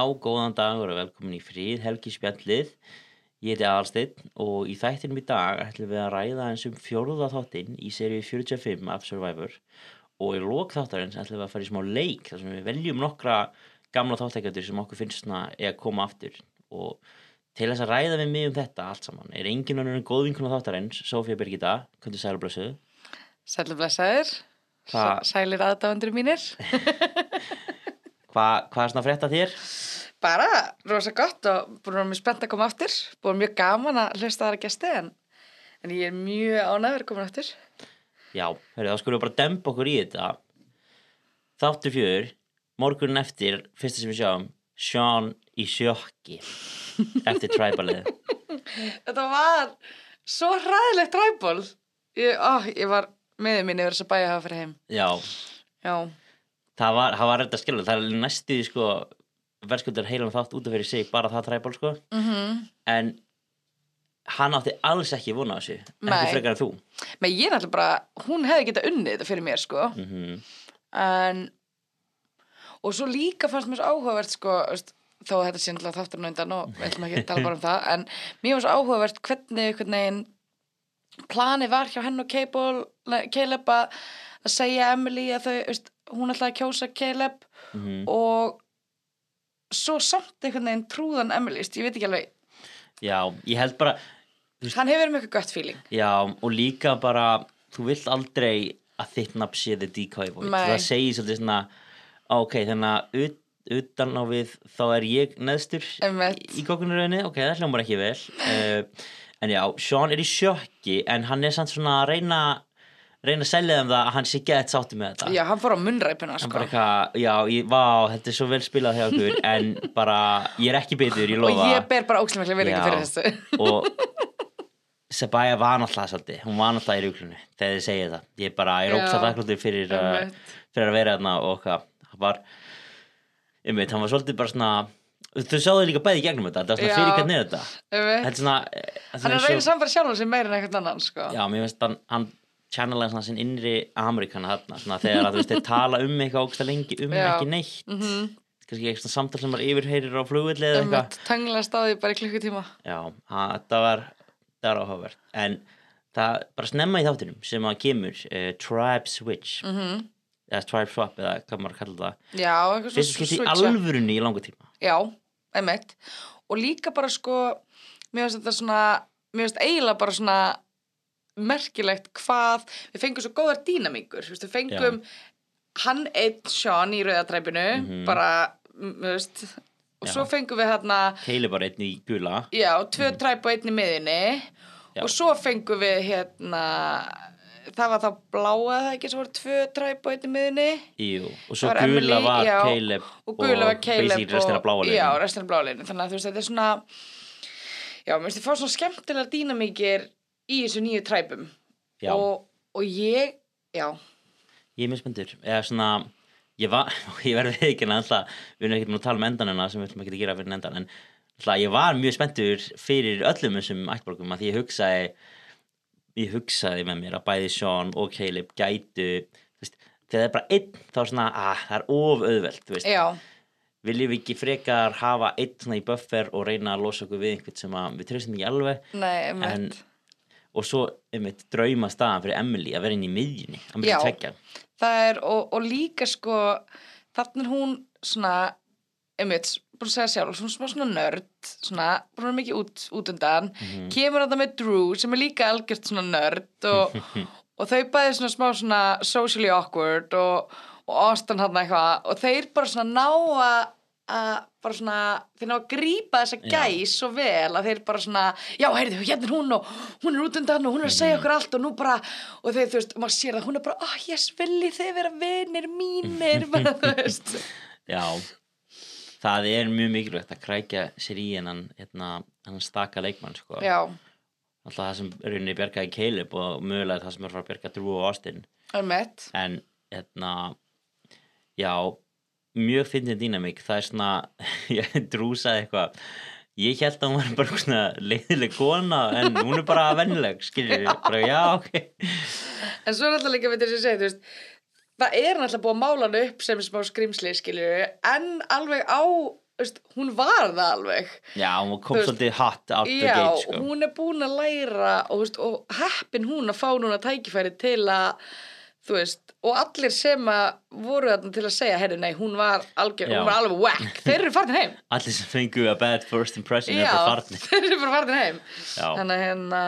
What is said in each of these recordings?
Já, góðan dagur og velkomin í fríð Helgi Spjallið. Ég heiti Aðalsteinn og í þættinum í dag ætlum við að ræða eins um fjórða þáttinn í seríu 45 af Survivor. Og í lók þáttarins ætlum við að fara í smá leik þar sem við veljum nokkra gamla þáttækjandur sem okkur finnst svona að koma aftur. Og til þess að ræða við mig um þetta allt saman er engin önnur en góðvinkuna þáttarins Sofía Birgitta, sælblössuð Sælu blessaður, Hva- sælir aðdáðandur mínir. Hva, hvað er svona frétta þér? Bara rosa gott og búin að mjög spennt að koma aftur. Búin mjög gaman að hlusta þar að gesti en, en ég er mjög ánæður að koma aftur. Já, hörru, þá skulum við bara dempa okkur í þetta Þáttur fjögur Morgunin eftir, fyrsta sem við sjáum Sean í sjokki Eftir træbalið Þetta var svo hræðilegt ræból. Ég, ó, ég var meðið mín yfir þess að bæja að hafa fyrir heim. Já, Já, það var, það var þetta skilur Það er næstu sko verðskuldar heilan þátt út af fyrir sig bara það træbal sko. Mm En hann átti alls ekki vona á þessu. Ekki frekar en þú. Men ég er náttúrulega bara, hún hefði getað unnið þetta fyrir mér, sko. mm En, og svo líka fannst mér svo áhugavert, sko, veist, þó að þetta sé þátturinn á undan og við ætlum ekki að tala bara um það, en mér svo áhugavert hvernig veginn planið var hjá henn og Caleb að segja Emily að þau, veist, hún ætlaði að kjósa Caleb -hmm. og svo samt einhvern veginn trúðan Emily, veist, ég veit ekki alveg, Já, ég held bara hann hefur eitthvað gött feeling. Já, og líka bara þú vilt aldrei að þitt nafn sé void Nei. það segir svolítið svona ok, þannig að ut, utan á við þá er ég neðstur Einmitt. í kokkunaröðinni, ok, það hljómar ekki vel uh, en já, Sean er í sjokki en hann er samt svona að reyna reyna að selja þeim það að hann sé gett sátti með þetta Já, hann fór á munnræpuna, hann sko. eitthvað, já, ég, vá, þetta er svo vel spilað hjá okkur en bara, ég er ekki bitur, ég Og lofa ég ber bara ókslega mikla virðingu Já. fyrir þessu. og Sabaya var náttúrulega svolítið hún var náttúrulega í rúklunni þegar þið segið það ég bara, ég er að þakklútið fyrir, uh, fyrir að vera þarna og hvað, hann var einmitt, hann var svolítið bara svona þau sáðu líka bæði gegnum þetta þetta var svona fyrir hvernig er þetta þetta er svona, eh, Hann er að eins og- reyna samfæri sjálfum sem meira en einhvern annan, sko. já, mér finnst hann, hann channelega svona sinn innri Amerikana þarna, svona þegar að þú veist þeir tala um eitthvað ógst að lengi um Já. ekki neitt. Mm -hmm. kannski eitthvað svona samtal sem maður yfirheyrir á flugvilli eða um eitthvað. tangla staði bara í klukkutíma. Já, að, þetta var það var áhugavert. En það bara snemma í þáttunum sem að kemur uh, Tribe Switch. Mm eða Tribe Swap eða hvað maður kallar það. Já, eitthvað fyrst skipti í switcha. alvörunni í langa tíma. Já, einmitt. Og líka bara sko mér finnst þetta svona mér finnst eiginlega bara svona merkilegt hvað við fengum svo góðar dýnamíkur við fengum hann einn Sean í rauðatræpinu Mhm. bara, m- þú veist og Já. svo fengum við hérna Keili bara einn í gula. Já, tvö træp og einn í miðinni Já. og svo fengum við hérna það var þá bláa það ekki, svo voru tvö træp og einn í miðinni Jú, og svo var gula Emily, var já, Caleb og gula var Caleb basically restina og, bláa já, restina bláa leginn þannig að þú veist, þetta er svona já, mér finnst þið fá svona skemmtilega dýnamíkir í þessu nýju træpum. Og, og ég já, ég er mjög spenntur. Eða svona ég, var, ég verði ekki alltaf við erum ekki nú að tala um endanina sem við ætlum ekki að gera fyrir endan en alltaf ég var mjög spenntur fyrir öllum þessum ættborgum að því ég hugsaði ég hugsaði með mér að bæði Sean og Caleb gætu veist, þegar það er bara einn þá er svona að það er of auðvelt þú veist. já, viljum við ekki frekar hafa einn svona í buffer og reyna að losa okkur við einhvern sem að við treystum ekki alveg nei, en, einmitt og svo einmitt drauma staðan fyrir Emily að vera inn í miðjunni að Já. myndi tvekja það er, og, og líka sko þarna er hún svona einmitt, búin að segja sjálf svona, svona, svona nörd, svona, búin að mikið út, út undan, Mhm. kemur þetta með Drew sem er líka algjört svona nörd og, og þau bæði svona smá svona socially awkward og, og Austin hann eitthvað og þeir bara svona ná að að bara svona, þeir ná að grípa þessa Já. gæs svo vel að þeir bara svona, já, heyrðu, hérna er hún og hún er út undan og hún er að segja okkur allt og nú bara, og þeir, þú veist, maður sér að hún er bara, ah, oh, yes, viljið þið vera vinir mínir, bara, þú veist. Já, það er mjög mikilvægt að krækja sér í hennan hérna, hennan staka leikmann sko. já, alltaf það sem rauninni bjargaði Caleb og mögulega það sem er að fara að bjarga Drew og Austin. Mitt en hérna já, mjög fyndin dýnamík það er svona, ég drúsaði eitthvað. Ég held að hún var bara svona leiðileg kona en hún er bara vennileg, skiljið bara já, ok. En svo er alltaf líka við þess að segja, þú veist það er náttúrulega búið að mála hann upp sem smá skrimsli, skilju en alveg á veist, hún var það alveg. Já, hún kom svolítið out the Já, gate sko. hún er búin að læra og, veist, og heppin hún að fá núna tækifæri til að þú veist, og allir sem að voru þarna til að segja, herri, nei, hún var algjör, Já. hún var alveg whack, þeir eru farin heim. Allir sem fengu a bad first impression er bara farnir. þeir eru bara farin heim. Já, þannig að hérna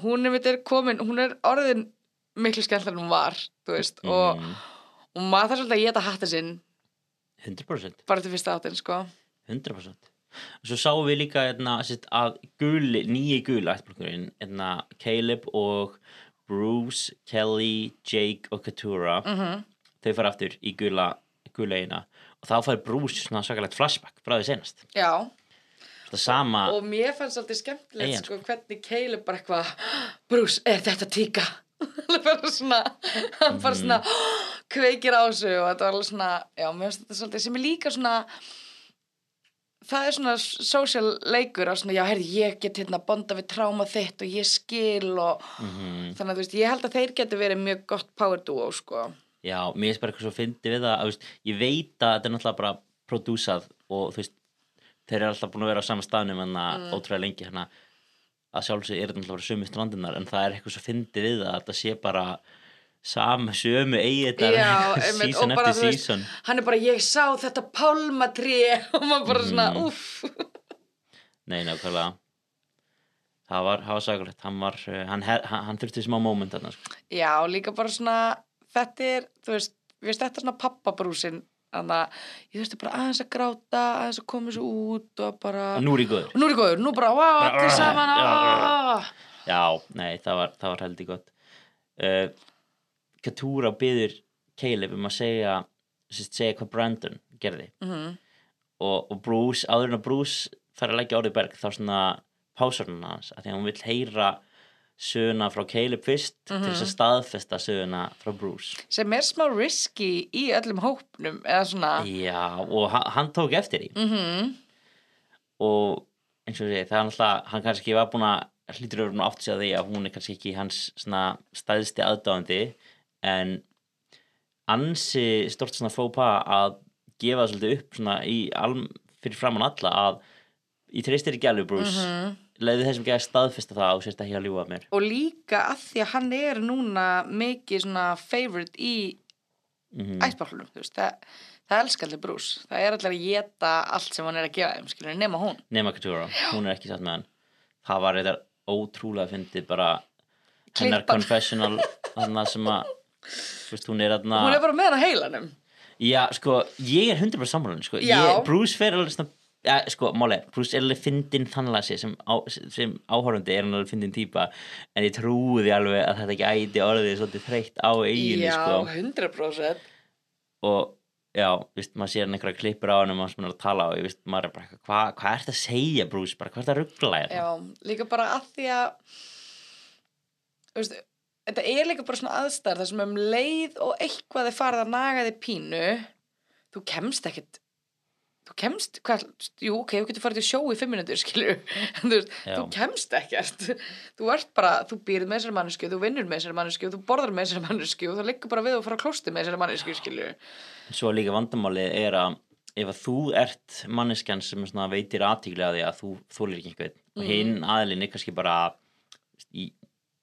hún er, er komin, hún er orðin miklu skemmtilega en hún var, þú veist og, mm, og maður þarf svolítið að geta hatta sinn. 100% bara til fyrsta áttin, sko. 100% Svo sáum við líka hérna, sérst, að guli, nýji gula ættblokkurinn, hérna, Caleb og Bruce, Kelly, Jake og Katura mm þau fara aftur í gula, eina og þá fær Bruce svona svakalegt flashback frá því senast Já, sama, og mér fannst svolítið skemmtilegt sko, hvernig Caleb bara eitthvað Bruce, er þetta tíka? Alveg bara svona hann bara svona kveikir á þessu og þetta var alveg svona já, mér finnst þetta svolítið sem er líka svona það er svona social leikur á svona, já, herri, ég get hérna bonda við tráma þitt og ég skil og mm þannig að þú veist, ég held að þeir getur verið mjög gott power duo, sko já, mér finnst bara eitthvað svo fyndi við það, að, veist, ég veit að þetta er náttúrulega bara prodúsað og þú veist þeir eru alltaf búin að vera á sama staðnum en að Mm. ótrúlega lengi hérna að sjálfsög er þetta náttúrulega sömu strandunar en það er eitthvað svo fyndi við það að þetta sé bara sama sömu Já, einmitt, season eftir þú veist, season. hann er bara, ég sá þetta pálmatrí og maður bara svona, Mhm. uff Nei, nákvæmlega. Það var, var sakulegt hann, var, uh, hann, hann, hann þurfti smá þarna sko. Já, líka bara svona, þetta er, þú veist, veist, þetta er svona pappabrúsin, þannig að ég þurfti bara aðeins að gráta, aðeins að koma svo út og bara, Og Nú er ég góður. Og nú er ég góður, nú bara, vá, allir saman, Já, nei, það var, það var heldur gott. Uh, Katúra byður Caleb um að segja segja hvað Brandon gerði. Mhm. og, og Bruce, áður en að Bruce fær að leggja orðið berg þá svona pásar hann hans að því að hún vill heyra söguna frá Caleb fyrst til Mhm. þess að staðfesta söguna frá Bruce. Sem er smá risky í öllum hópnum, eða svona, Já, og hann, hann tók eftir því. Mhm, og eins og segi, það er náttúrulega hann kannski var búin að hlýtur öðrum átt sig að því að hún er kannski ekki hans stæðsti aðdáðandi en ansi stort svona fópa að gefa það svolítið upp svona í alm, fyrir framann alla að ég treystir ekki alveg Bruce mm mhm. leiði þessum ekki að staðfesta það og sérst að ljúga að mér og líka að því að hann er núna mikið svona favorite í mm þú veist, það, það elskar allir brús, það er allir að geta allt sem hann er að gefa nema hún. nema Katúra, hún er ekki satt með hann það var eitthvað ótrúlega fyndið bara hennar Klippan. confessional þannig sem að þú veist, hún er þarna Hún er bara með hann að heilanum. Já, sko, ég er 100% sammálan sko. Bruce fer alveg svona ja, sko, máli, Bruce er alveg fyndin þannlega sem, sem áhórandi er hann alveg fyndin típa en ég því alveg að þetta ekki æti orðið svolítið þreytt á eiginu Já, sko. 100%. og já, víst, maður sér hann einhverja klippur á hann og maður sem er að tala og ég veist, maður er bara eitthvað, hvað hva er þetta að segja Bruce, bara hvað er þetta að ruggla Já, líka bara að því að, þú veist, þetta er líka bara svona aðstæður þar sem um leið og eitthvað er farið að naga þig pínu, þú kemst ekkit, þú kemst, hvað, jú, ok, þú getur farið til sjó í fimm minútur, skilur, en þú þú kemst ekkert, þú ert bara, þú býrð með þessari mannesku, þú vinnur með þessari mannesku, þú borðar með þessari mannesku og þú liggur bara við og fara að klósti með þessari mannesku, skilur. svo líka vandamálið er að ef að þú ert manneskjan sem veitir aðtíklega að því að þú þólir ekki einhvern og Mhm. hinn aðilinn er kannski bara í,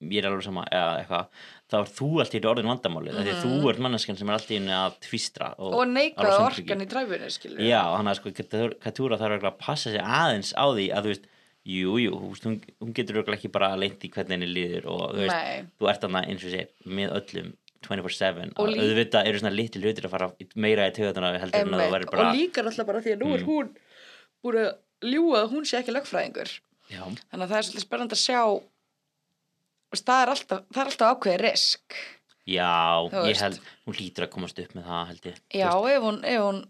ég er alveg sama eða eitthvað, þá er þú allt í orðin vandamálið mm því að þú ert manneskjan sem er allt í einu að tvistra og, Mhm. Og sundriki. orkan í dræfinu, já, hann að sko Katúra þarf að passa sig aðeins á því að þú veist, jú, jú, hún, hún getur ekki bara leint í hvernig henni líður og þú veist, þú ert þarna eins og sé með öllum 24-7 Og auðvitað eru svona litli hlutir að fara meira í töðuna heldur en að það verður bara Og líka náttúrulega bara því að nú er Mm. hún búin að ljúga að hún sé ekki lögfræðingur. já, Þannig að það er svolítið spennandi að sjá það er alltaf, það er alltaf ákveðið risk. já ég held, hún lítur að komast upp með það held ég Já, ef hún, ef hún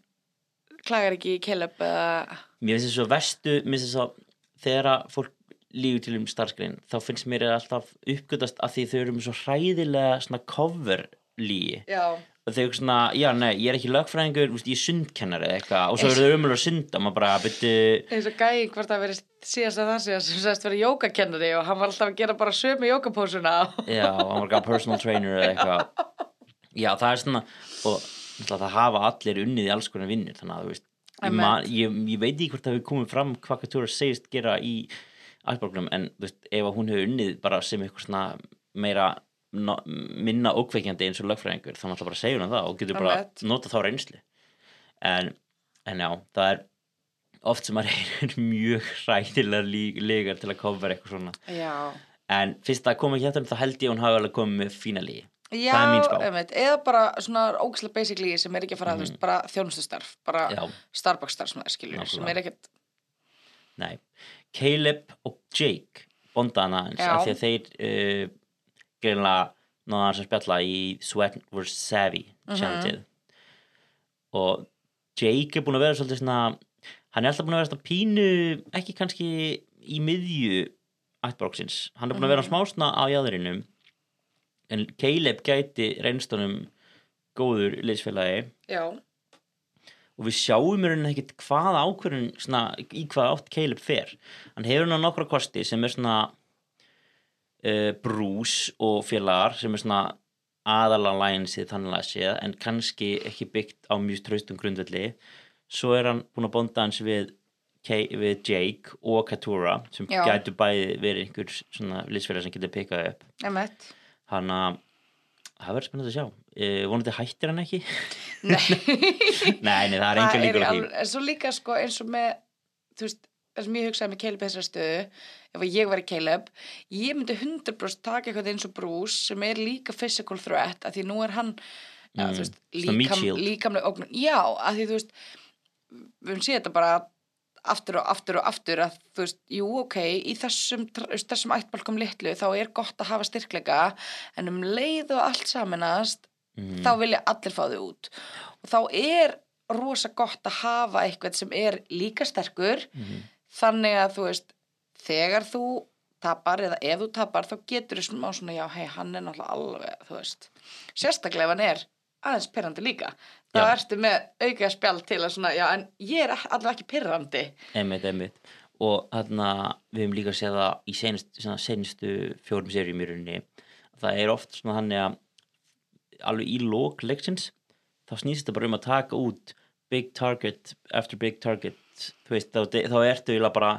klagar ekki í kelöp eða... mér finnst þess að vestu mér finnst þess að þegar að fólk lígur til um starfskrein þá finnst mér alltaf uppgötast að því þau eru með svo hræðilega svona cover og þau eru svona, já nei, ég er ekki lögfræðingur úst, ég er sundkennari eða eitthvað. Og svo eru þau umölu að sunda maður bara, byrju Eins og gæi hvort það verið síðast að það síðast sem sagðist verið jógakennari og hann var alltaf að gera bara sömu jógapósuna. Já, hann var ekki personal trainer eða eitthvað. Já, það er svona og það hafa allir unnið í alls konar vinnur þannig að þú veist, ég, ég, ég veit ekki hvort það hefur komið fram hvað Katúra segist gera í Iceborgum en þú veist, ef að hún hefur unnið bara sem eitthvað svona meira minna ókveikjandi eins og lögfræðingur þá náttúrulega bara segjur hann það og getur bara nota þá reynslu. En, en já, það er oft sem maður heyrir mjög hræðilega lí- legar til að koma eitthvað svona. Já, en fyrst það kom ekki hættum þá held ég að hún hafi alveg komið með fína lígi Já, er einmitt, eða bara svona ógæslega basically sem er ekki að fara að, þú veist, bara þjónustustarf, bara Já. Starbucks starf sem það skilur, sem er ekkert, Nei, Caleb og Jake bondaðan aðeins Já. af því að þeir uh, greinlega náða hans að spjalla í Sweat vs. Savvy Mhm. challenge og Jake er búin að vera svolítið svona hann er alltaf búin að vera svona pínu ekki kannski í miðju ættbróksins, hann er búin að vera Mhm. smá svona á jáðurinum en Caleb gæti reynstunum góður liðsfélagi já, og við sjáum í rauninni ekkert hvað ákvörðun í hvað átt Caleb fer hann hefur hann nokkra kosti sem er svona uh, Bruce og félagar sem er svona aðalega læginsið þannig að séð en kannski ekki byggt á mjög traustum grundvelli. Svo er hann búin að bonda hans við, K við Jake og Katura sem Já. gætu bæði verið einhver svona liðsfélag sem getur pikkað upp. Hann að það verður spennandi að sjá. Uh, vonandi hættir hann ekki? Nei, nei, nei, það er enga líkur alveg- En svo líka sko eins og með, þú veist, það sem ég hugsaði með Caleb í þessari stöðu, ef að ég væri Caleb, ég myndi 100% taka eitthvað eins og Bruce sem er líka physical threat, af því nú er hann, mm. Mm, veist, líkam, líkamlega ógnun, já, af því þú veist, við höfum séð þetta bara aftur og aftur og aftur að þú veist, jú, ok, í þessum, þessum ættbálkum litlu þá er gott að hafa styrkleika en um leið og allt saminast Mhm. þá vilja allir fá þau út og þá er rosa gott að hafa eitthvað sem er líka sterkur Mhm. Þannig að þú veist þegar þú tapar eða ef þú tapar þá getur þú smá svona já, hei, hann er náttúrulega alveg, þú veist sérstaklega ef hann er aðeins pyrrandi líka þá Já. ertu með auka spjall til að svona, já, en ég er allavega ekki pyrrandi Einmitt, einmitt. Og þarna við hefum líka séð það í senust, svona, senustu fjórum serjum í rauninni. Það er oft svona þannig að alveg í lók leiksins þá snýst þetta bara um að taka út big target after big target þú veist, þá, þá ertu eiginlega bara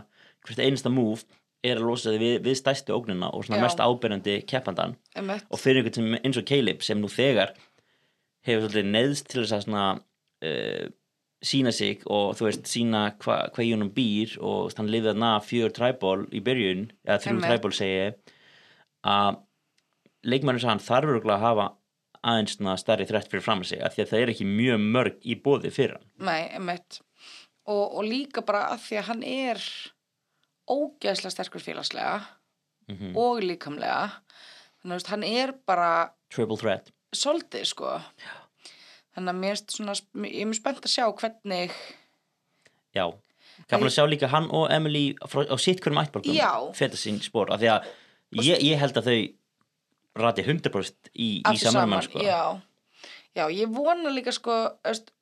hvert einasta move er að losa þig við, við stæstu ógnina og svona Já. mest ábyrjandi keppandan og fyrir einhvern sem eins og Caleb sem nú þegar hefur svolítið neðst til þess að svona uh, sína sig og þú veist sína hva, hvað í honum býr og veist, hann lifið þarna fjör træból í byrjun eða þrjú træból segi að leikmannur sagði hann þarf örugglega að hafa aðeins stærri þrætt fyrir fram að sig af því að það er ekki mjög mörg í bóði fyrir hann. Nei, einmitt og, og líka bara að því að hann er ógeðslega sterkur félagslega mm og líkamlega. Þannig að hann er bara triple threat. Svolítið sko. Þannig að mér er svona ég er mjög spennt að sjá hvernig já, gaflega að sjá líka hann og Emily frá, á sitt hverjum ættborgum Já. feta sín spór af því að ég, ég held að þau rati 100% í, í saman sko. já, já, ég vona líka sko öst,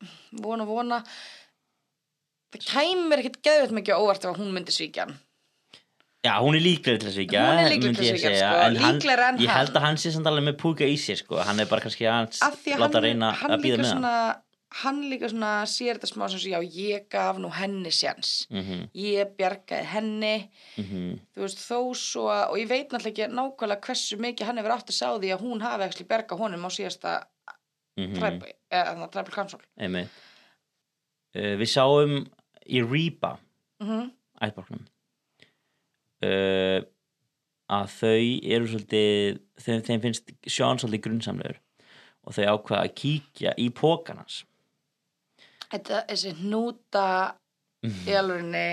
vona, vona það kæmur ekkert geðveit mikið óvart ef hún myndi svíkja hann. Já, hún er líklega til að svíkja Hún er myndi til að svíkja, sko, en hann- líklegri en Ég hann. held að hann sé samt alveg með púka í sér sko. hann er bara kannski að láta hann, reyna hann að býða með svona hann líka svona sér þetta smá sem sé, já, ég gaf nú henni sjans hann mm -hmm, ég bjargaði henni. Mm þú veist, þó svo að, og ég veit náttúrulega ekki nákvæmlega hversu mikið hann hefur átt að sá því að hún hafi ekki bjarga honum á síðasta mhm, træpi, eða þannig að træpi kansól uh, Við sáum í Reba mm -hmm. ættborgnum uh, að þau eru svolítið þeim, þeim finnst Sean svolítið grunnsamlegur og þau ákvaða að kíkja í pókan hans þetta, þessi hnúta Mhm. í alvörinni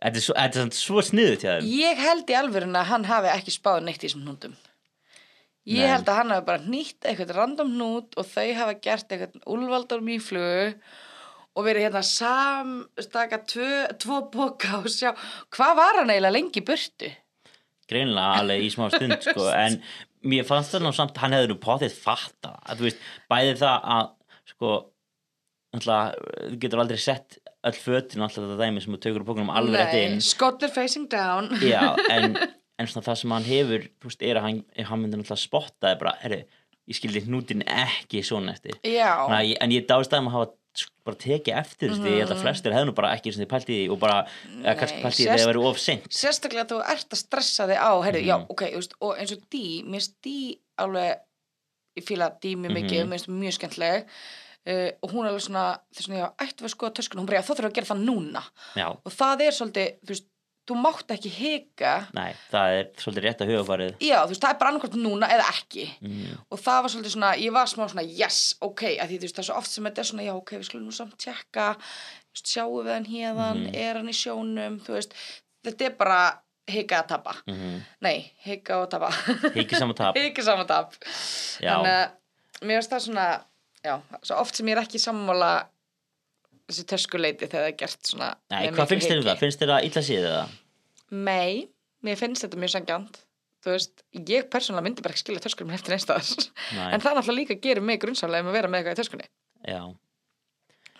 Þetta er svo, þetta er svo sniðut hjá þeim ég held í alvörinni að hann hafi ekki spáð neitt í þessum hnútum ég Nei. held að hann hafi bara nýtt eitthvað random hnút og þau hafa gert eitthvað úlvaldur mýflugu og verið hérna samstaka tvo, tvo boka og sjá hvað var hann eiginlega lengi burtu? Greinlega alveg í smá stund sko, en mér fannst það nú samt hann hefði nú potið fatta að veist, bæði það að sko náttúrulega, þú getur aldrei sett öll fötin og alltaf þetta dæmi sem þú tökur bókunum alveg rétt inn. Skollur facing down. Já, en, en svona það sem hann hefur veist, er að hann, hann myndi náttúrulega spottaði bara, herri, ég skildi hnútin ekki svona eftir. En ég dáist að maður hafa bara tekið eftir því ég held að flestir hefðu bara ekki sem þið pælt í því og bara, eða kannski Nei, pælt í því þegar það verið of seint sérstaklega þú ert að stressa þig á heyrðu, já, Mhm. ok, þú veist, og eins og dí mér finnst dí alveg ég fíla dí mjög mikið, Mhm. mér finnst mjög skemmtileg uh, og hún er alveg svona þess já, ættu við að skoða töskuna, hún bara, já, þá þurfum við að gera það núna já, og það er svolítið, þú veist, þú mátt ekki hika. Nei, það er svolítið rétt að hugafarið já, þú veist, það er bara annarkvæmt núna eða ekki. Mm, og það var svolítið svona, ég var smá svona yes, ok, að því þú veist, það er svo oft sem þetta er svona já, ok, við skulum nú samt tjekka veist, sjáum við hann hérðan, Mhm. er hann í sjónum þú veist, þetta er bara hika að tapa, mm, nei, hika og tapa. Hikið saman tap. Hika saman tap. Þannig að mér finnst það svona já, svo oft sem ég er ekki sammála þessi töskuleiti þegar það er gert svona Nei, hvað finnst þér um það? Finnst þér það illa síðið það? Nei, mér finnst þetta mjög sangjant þú veist, ég persónulega myndi bara ekki skilja töskunum eftir einstæðar Nei, en það náttúrulega líka gerir mig grunnsamlega um að vera með eitthvað í töskunni já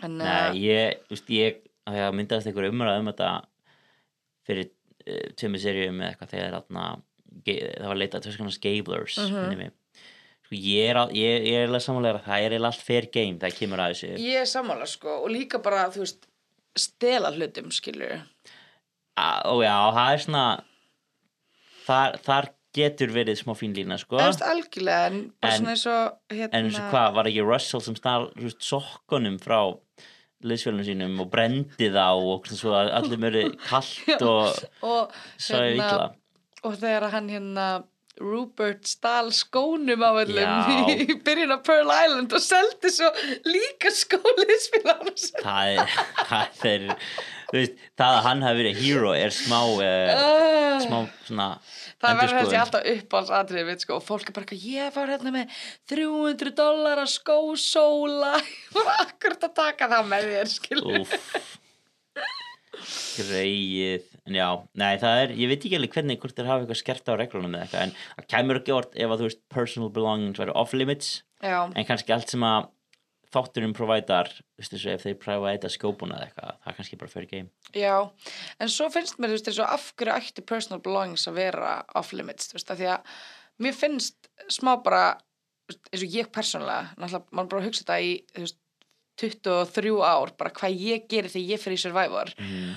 en, Nei, uh, ég, þú veist, ég að myndaðist einhver umræð um þetta fyrir uh, tveimur seríum eða eitthvað þegar þarna, það var leitað töskunars Gablers Mhm. mm -hmm. sko, ég er, á- ég, ég er alveg samanlega að það er eiginlega allt fair game þegar kemur að þessu. Ég er sammála sko og líka bara, þú veist stela hlutum, skilur og já, það er svona þar, þar getur verið smá fínlína sko. Það veist algjörlega en bara En- svona eins og hérna, en eins og hvað, var ekki Russell sem þú veist, sokkunum frá liðsfjölunum sínum og brendi þá og svo að allir mjög kallt og og, svo er illa? og þegar hann hérna Rupert stal skónum á öllum í byrjun af Pearl Island og seldi svo líka skóliðspilar það er, það er þú veist, það að hann hafi verið hero er smá uh, uh, smá svona það verður þessi alltaf uppáhaldsatrið veit, sko, og fólk er bara eitthvað, ég var hérna með 300 dólar að skósóla var akkurat að taka það með þér Greið En já, nei það er, ég veit ekki alveg hvernig hvort þeir hafa eitthvað skert á reglunum eða eitthvað en það kæmur ekki orð ef að þú veist personal belongings væri off limits. Já, en kannski allt sem að þátturinn providar, þú veist þessu ef þeir provida skópuna eða eitthvað, það kannski bara fyrir game. Já, en svo finnst mér þú veist, eins og af hverju ætti personal belongings að vera off limits, þú veist, af því að mér finnst smá bara eins og ég persónulega, náttúrulega maður bara hugsa þetta í, þú veist 23 ár, bara hvað ég gerir þegar ég fyrir Survivor. Mm.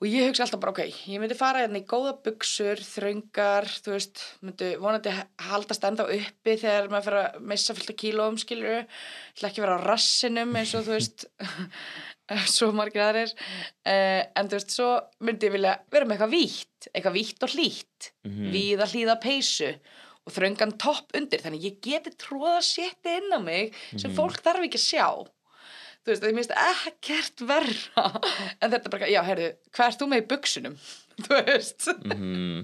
Og ég hugsa alltaf bara, ok, ég myndi fara hérna í góða buksur, þröngar þú veist, myndi vonandi haldast ennþá uppi þegar maður fyrir að missa fullt af kílóum, skilur ætla ekki að vera á rassinum eins og þú veist svo margir aðrir uh, en þú veist, svo myndi ég vilja vera með eitthvað vítt, eitthvað vítt og hlýtt Mhm. víða hlýða peysu og þröngan topp undir, þannig ég geti tróða sétti inn á mig sem Mhm. fólk þarf ekki að sjá þú veist, það minnst ekkert verra. En þetta er bara, já, heyrðu, hvað ert þú með í buksunum? Þú veist. Mm.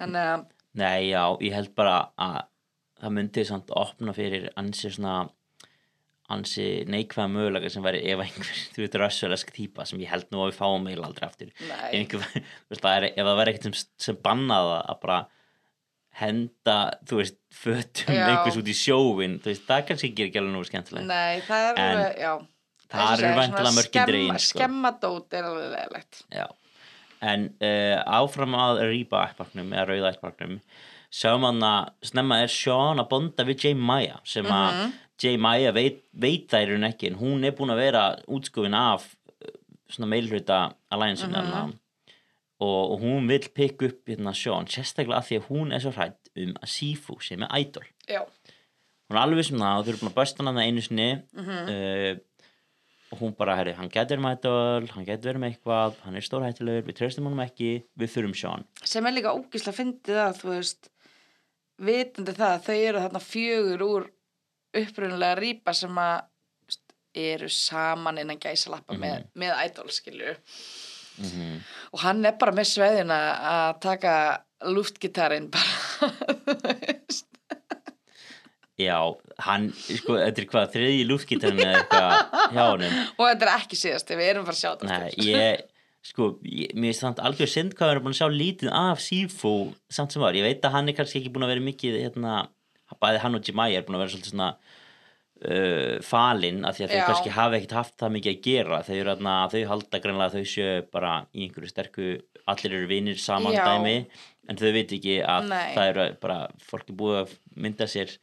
þannig að, Nei, já, ég held bara að það myndi samt opna fyrir ansi svona ansi neikvæða mögulega sem væri ef einhver, þú veit, rössulesk típa sem ég held nú að við fáum meil aldrei aftur. Ef, nei, einhver, þú veist, það er, ef það væri ekkert sem, sem bannaða að bara henda, þú veist, fötum Já. einhvers út í sjóin, þú veist, það kannski gerir ekki alveg nú skemmtilegt nei, það er En já þar eru væntanlega mörkin dregin, sko. skemmadót er alveg leðilegt Já, en uh, áfram að rýpa ættbaknum eða rauða ættbaknum sjáum hann að snemma er Sean að bonda við Jay Maya sem að Mhm. Jay Maya veit, veit það í raun ekki en hún er búin að vera útskufin af uh, svona meilhluta alliance mm Mhm. Og, og hún vil pikka upp hérna Sean sérstaklega af því að hún er svo hrætt um að Sifu sé með idol. Já, hún er alveg viss um það og þau eru búin að bösta hann það einu sinni. Mhm. uh, og hún bara, herri, hann getur með idol hann getur verið með eitthvað, hann er stórhættilegur við treystum honum ekki, við þurfum Sean. Sem er líka fyndið að þú veist vitandi það, þau eru þarna fjögur úr upprunalega rýpa sem að þú veist, eru saman innan gæsalappa með, með idol skilju mm -hmm. og hann er bara með sveðina að taka luftgitarinn bara já, hann, sko, þetta er hvað þriði lúftgítarinn eða eitthvað hjá honum? Og þetta er ekki síðast við erum bara að sjá þetta Nei, ég, sko, ég, mér finnst það algjör synd hvað við erum búin að sjá lítið af Sifu samt sem var, ég veit að hann er kannski ekki búin að vera mikið, hérna, bæði hann og Jemai er búin að vera svolítið svona uh, falinn af því að þau Já. kannski hafa ekkert haft það mikið að gera þau, þarna, þau halda greinlega að þau séu bara í einhverju sterku, allir eru vinir saman Já. dæmi, en þau veit ekki að Nei. það eru bara, fólk er búið að mynda sér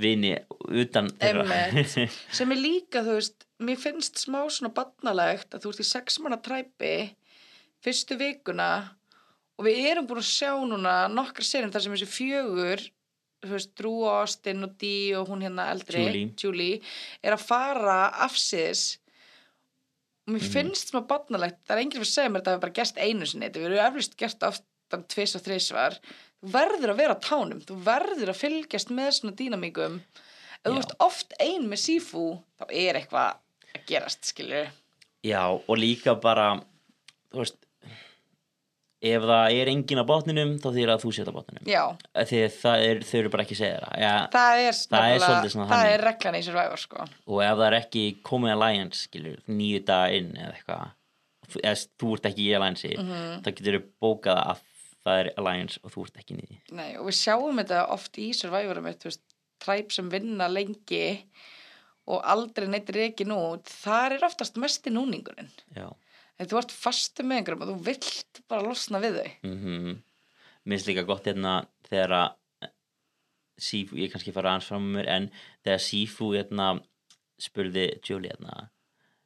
vini utan þeirra sem er líka, þú veist, mér finnst smá svona barnalegt að þú ert í sex manna træpi fyrstu vikuna og við erum búin að sjá núna nokkra serjum þar sem þessi fjögur veist, Drew Austin og Dee og hún hérna eldri, Julie. er að fara afsýðis og mér Mhm. finnst smá barnalegt, það er enginn fyrir að segja mér að það hefur bara gerst einu sinni, þetta verður eflust gert oftan tvis og þrisvar. Þú verður að vera á tánum, þú verður að fylgjast með svona dýnamíkum. Ef þú ert oft ein með sífú þá er eitthvað að gerast, skilur Já, og líka bara þú veist ef það er enginn á botninum þá þýr að þú setja á botninum. Að það er, þau eru bara ekki að segja það. Ja, það er, Það er svolítið svona það er reglan í Survivor, sko. Og ef það er ekki komið alliance skilur, nýju daga inn eða eitthvað eða þú ert ekki í alliance Mhm. þá getur þau bókað að það er alliance og þú ert ekki nýju Nei, og við sjáum þetta oft í Survivorum træp sem vinna lengi og aldrei neitt reikin út. Þar er oftast mesti núningurinn. Já, en þú ert fastu með einhverjum og þú vilt bara losna við þau. Mhm. Mér finnst líka gott hérna þegar að Sifu, ég kannski fara aðeins fram með mér en þegar Sifu hérna spurði Julie hérna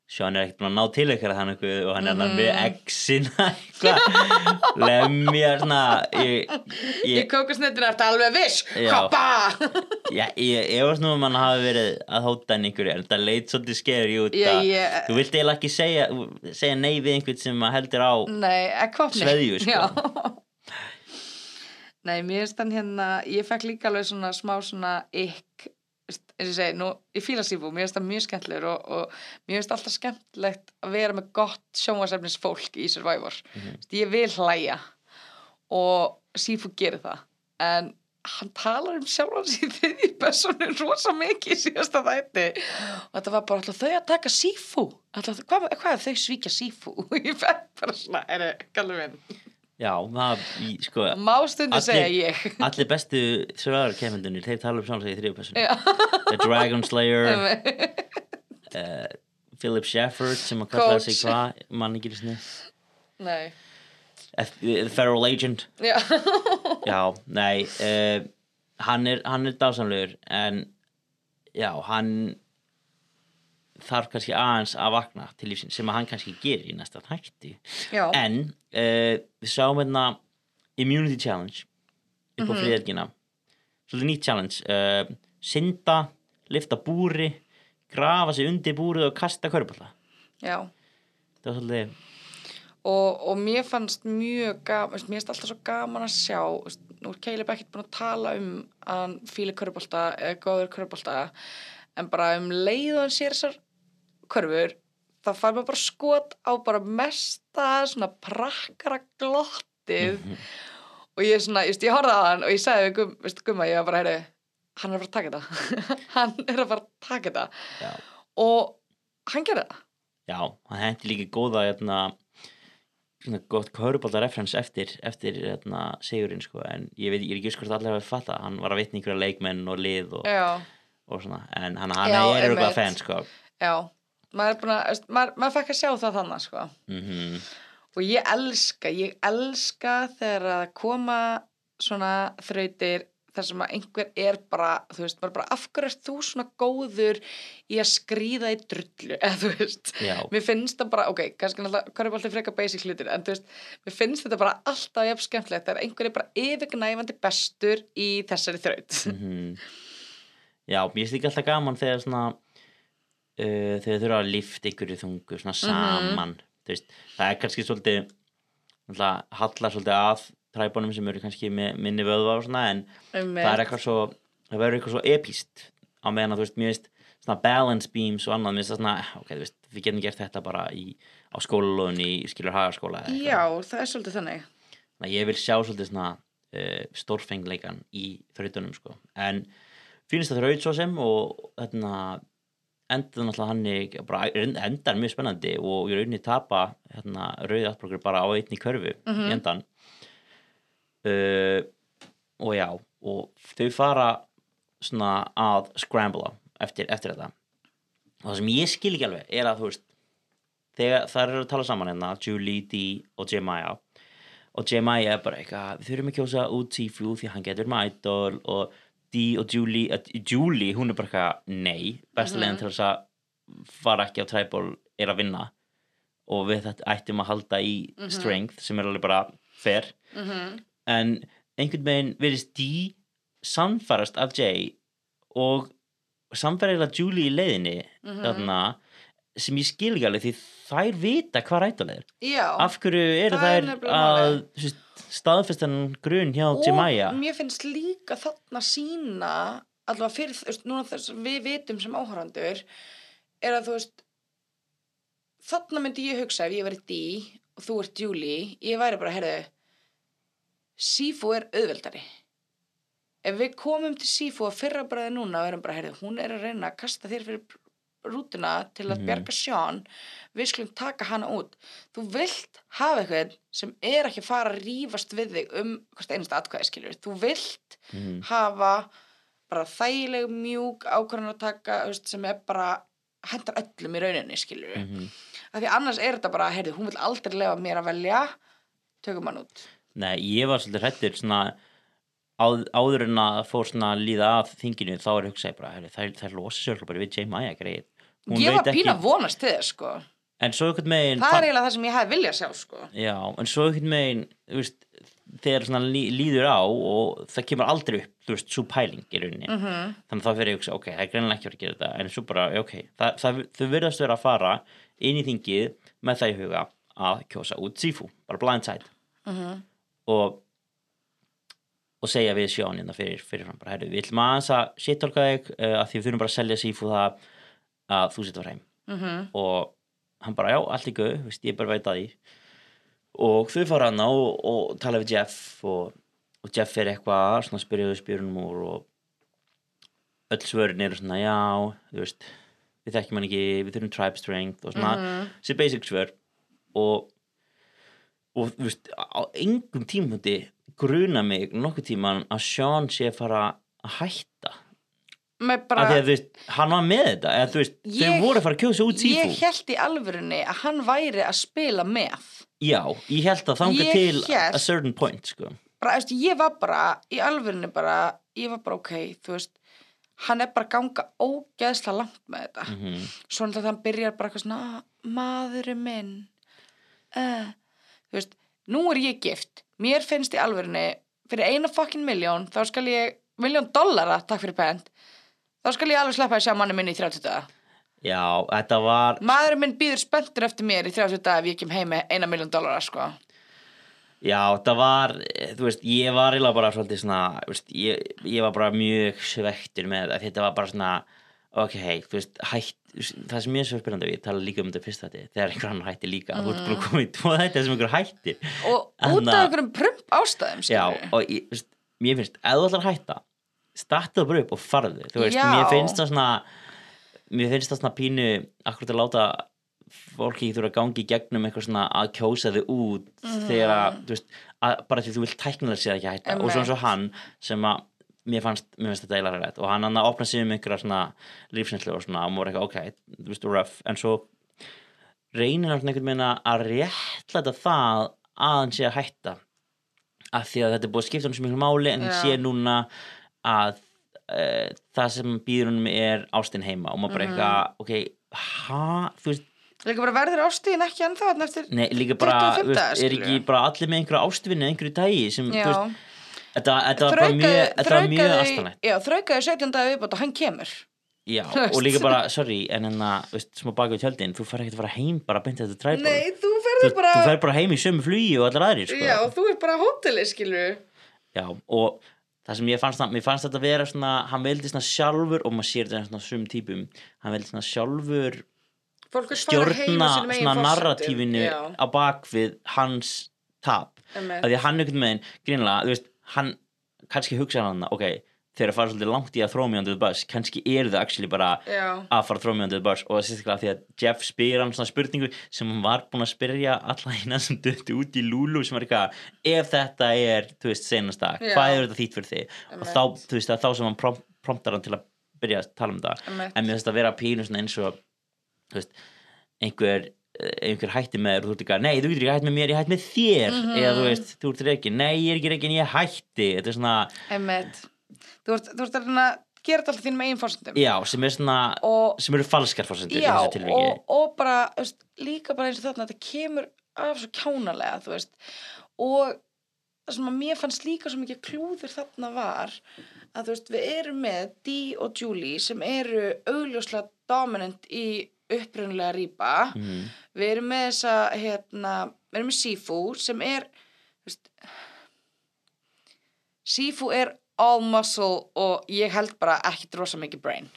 Sean er ekkert búin að ná til ykkur hann eitthvað og hann er hérna með exina eitthvað lemja svona ég, Í ég, kókusnettinu er þetta alveg viss. Hoppa! Ég, var svona um hann hafi verið að hóta henni ykkur en það leit svolítið skeri út að ég- þú vilt eiginlega ekki segja, segja nei við einhvern sem að heldur á Sveðju, sko. Nei, mér finnst hann hérna ég fekk líka alveg svona smá svona ykk eins og ég segi, nú, ég fíla sífú, mér finnst það mjög skemmtilegur og, og mér finnst alltaf skemmtilegt að vera með gott sjónvarsefnis fólk í Survivor. Mm ég vil hlæja og sífú gerir það en hann talar um sjálfan sér þriði personu rosa mikið í síðasta þætti. Og þetta var bara alltaf þau að taka alltaf, hvað, hvað er þau svíkja sífú? Og ég fekk bara svona, er það minn Já, í, sko má stundu Allir- segja ég. allir bestu survivor kemendunir, þeir tala um sjálf sig í þriðu personu Já. The Dragon Slayer uh, Philip Shepard sem að kalla sig hvað, mann ekki sinni. Nei. The Federal Agent. Já, Já, nei uh, hann er, er dásamlegur en já, hann þarf kannski aðeins að vakna til lífsins sem að hann kannski gerir í næsta þætti já. en uh, við sáum hérna Immunity Challenge upp á mm Mhm. friðelgina svolítið nýtt challenge uh, synda, lifta búri grafa sig undir búrið og kasta körballa já. það var svolítið Og, og mér fannst mjög gaman, mér finnst alltaf svo gaman að sjá, nú er Caleb ekkert búin að tala um að hann fíli körbólta eða góður körbólta, en bara um leið og hann sér þessar körfur, það fær maður bara skot á bara mesta svona prakkara glottið. Og ég svona, just, ég horfði á hann og ég sagði við gum, gumma, ég var bara, heyri, hann er að fara að taka þetta, hann er að fara að taka þetta. Já, og hann gerði það. já, hann hendi líka góða hérna, svona gott körbólta referens eftir, eftir hérna, sigurinn sko, en ég veit, ég er ekki hvort allir hafi fatta, hann var að vitna einhverja leikmenn og lið og, og svona, en hann, hann Já, er eitthvað fan sko. Já, maður er maður, maður fekk að sjá það þannig, sko. mm Og ég elska, ég elska þegar að koma svona þrautir þar sem að einhver er bara, þú veist, maður bara, af hverju ert þú svona góður í að skrýða í drullu, eða þú veist. já, Mér finnst það bara, ok, kannski náttúrulega, hvað er alltaf frekar basic hlutir, en þú veist, mér finnst þetta bara alltaf jafn skemmtilegt, einhver er bara yfirgnæfandi bestur í þessari þraut. mm já, mér finnst ekki alltaf gaman þegar svona uh, þegar þurfa að lifta ykkur í þungu svona saman þú veist, það er kannski svolítið hallar svolítið að træbunum sem eru kannski minni vöðva og svona en það er eitthvað svo það verður eitthvað svo epíst á meðan að þú veist, mér finnst svona balance beams og annað, mér finnst það svona, ok, þú veist við getum gert þetta bara í, á skólalóðun í skilur eitthvað. Já, það er svolítið þannig. Þannig að ég vil sjá svolítið svona uh, stórfengleikan í þrautunum sko. en finnst það þraut svo sem og þarna endur náttúrulega hann bara endar mjög spennandi og í rauninni tapa hérna, rauði aðbrókur bara á einni körfu í endan uh, og já og þau fara svona að scrambla eftir, eftir þetta. Og það sem ég skil ekki alveg er að þú veist þegar það eru að tala saman hérna Julie, Dee og Jemaya og Jemaya er bara eitthvað við þurfum að kjósa út Sifu því hann getur idol og Dee og Julie uh, Julie, hún er bara eitthvað nei besta Mhm. leiðin til þess að fara ekki á træból er að vinna og við þetta ættum að halda í Mhm. strength sem er alveg bara fair en einhvern veginn verðist Dee samfærast af Jay og samfæriðlega Julie í leiðinni Mhm. þarna sem ég skil ekki alveg því þær vita hvað rættuleg er. Já, af hverju eru er þær nefnilega að staðfestan grun hjá og Jemaya? mér finnst líka þarna sína allavega fyrir, þess að við vitum sem áhörandur er að þú veist þarna myndi ég hugsa ef ég verið Dee og þú ert Julie ég væri bara, heyrðu Sifu er auðveldari. Ef við komum til Sifu að fyrra bræði núna og erum bara, heyrðu, hún er að reyna að kasta þér fyrir rútuna til að Mhm. bjarga Sean við skulum taka hana út þú vilt hafa eitthvað sem er ekki að fara að rífast við þig um hvort einasta atkvæði skilur þú vilt Mhm. hafa bara þægileg mjúk ákvörðan að taka sem er bara hendar öllum í rauninni skilur mm Mhm. af því annars er þetta bara, heyrðu, hún vil aldrei lefa mér að velja tökum hann út Nei, ég var svolítið hrættur svona áð, áður en að fór svona líða að þinginu þá er hugsaði bara, herri, þær, þær losa sér bara við Jemaya greið Hún ég var pína að vonast til þess sko. En svo einhvern megin það er eiginlega það sem ég hefði viljað sjá sko. Já, en svo einhvern megin veist, þegar lí, líður á og það kemur aldrei upp veist, svo pæling í rauninni. Mm -hmm. þannig að þá fyrir ég að hugsa, ok, það er greinilega ekki að gera þetta en svo bara, ok, það, það, þau verðast vera að fara inn í þingið með það í huga að kjósa út Sifu bara blindside Mhm. og og segja við sjón hérna fyrir, fyrir fram bara, herru, við ætlum aðeins að shit-tolka þig uh, að því við þurfum bara að selja Sifu það að þú setja heim Mhm. og hann bara, já, allt í guð, veist, ég bara veit að því og þau fara hana og, og tala við Jeff og, og Jeff er eitthvað, svona spyrjuðu spyrunum úr og öll svörin eru svona, já, þú veist við þekkjum hann ekki, við þurfum tribe strength og svona, Mhm. sér basic svör og og þú veist, á engum tímapunkti gruna mig nokkuð tíman að Sean sé fara að hætta bara því að þú veist, hann var með þetta eða þú veist, Ég- þau voru að fara að kjósa út Sifu ég held í alvörunni að hann væri að spila með. Já, ég held að þanga til hélt- a certain point, sko. bara, veist, ég var bara í alvörunni bara, ég var bara ok þú veist, hann er bara að ganga ógeðslega langt með þetta. Mm svo náttúrulega hann byrjar bara eitthvað svona "Ah, maðurinn minn uh. þú veist, nú er ég gift. Mér finnst í alvörunni fyrir eina fucking miljón, þá skal ég miljón dollara, takk fyrir pent þá skal ég alveg sleppa að sjá manni minn í 30 daga Já, þetta var, maðurinn minn býður spenntur eftir mér í 30 daga ef ég kem heim með eina miljón dollara sko. já, þetta var, eh, þú veist, ég var eiginlega bara svolítið svona, veist, ég, ég var bara mjög svektur með þetta, þetta var bara svona, ok, þú veist, hætt, það sem ég er svo spyrjandi við, ég tala líka um þetta fyrst þetta, þegar einhver annar hætti líka, þú ert bara komið í tvo þetta sem einhver hættir. og út Anna- af einhverjum prump ástæðum Já, skilurðu. og ég, þú veist, mér finnst, ef þú ætlar að hætta, startaðu bara upp og farðu, þú veist, mér finnst það svona, mér finnst það svona pínu, akkurat að láta fólki þurfa að gangi í gegnum eitthvað svona að kjósa þig út þegar að, veist, að, bara því þú vilt tæknilega séð ekki hætta. Og svo eins og Einmitt. hann sem að mér fannst, mér finnst þetta eiginlega rætt og hann hann að opna sig um einhverja svona lífsinslu og svona og maður eitthvað, ok, þú veist, rough. En svo reynir hann einhvern veginn að réttlæta það að hann sé að hætta. Af því að þetta er búið að skipta hann svo miklu máli en Já. sé núna að uh, það sem býður hann er ástin heima og maður bara Mhm. eitthvað, ok, ha, þú veist líka bara verður ástíðin ekki ennþá eftir Nei, líka bara, 25 þú veist, er ekki bara allir með einhverja ástvinni, einhverju dagi sem, þú já, veist, þetta, þetta var bara mjög, þetta var mjög astanlegt. já, þraukaði 17 daga viðbót og hann kemur Já, Þú veist. og líka bara, sorry, en að, þú veist, smá baka við tjöldin, þú fær ekki að fara heim bara beint þetta træból. nei, þú Þú, verður bara þú fer bara heim í sömu flugi og allar aðrir, sko. já, þú er bara á hóteli skilur Já, og það sem ég fannst, mér fannst þetta vera svona, hann veldi svona sjálfur, og maður sér þetta svona sum típum, hann veldi svona sjálfur stjórna svona narratífinu já, á bakvið hans tap. að því að hann einhvern veginn grínlega, þú veist, hann kannski hugsa hann, ok, þeir að fara svolítið langt í að throw me under the bus, kannski eru þau actually bara já, að fara að throw me under the bus og sérstaklega því að Jeff spyr hann svona spurningu sem hann var búinn að spyrja alla hérna sem döttu út í Lulu sem var eitthvað, ef þetta er þú veist, senast dag, Já. hvað er þetta þýtt fyrir þig og Einmitt. þá, þú veist, það er þá sem hann prom promptar hann til að byrja að tala um það einmitt. en mér finnst að vera pínu svona eins og þú veist, einhver einhver hætti með þér og þú ert ekki að nei, þú getur ekki hætt með mér, ég hætt með þér Mhm. eða þú veist, þú ert reikin, nei, ég er ekki reikin, ég hætti þetta er svona, einmitt. Þú ert, þú ert að gera þetta alltaf þínum eigin fórsendum já, sem er svona og, sem eru falskar fórsendur í já, og, og bara veist, líka bara eins og þarna þetta kemur af svo kjánalega þú veist. Og það sem að mér fannst líka svo mikið klúður þarna var að þú veist, við erum með Dee og Julie sem eru augljóslega dominant í upprunnulega rýpa. Mhm. við erum með þessa hérna, við erum með Sifu sem er Sifu er all muscle og ég held bara ekki drosa mikið brain.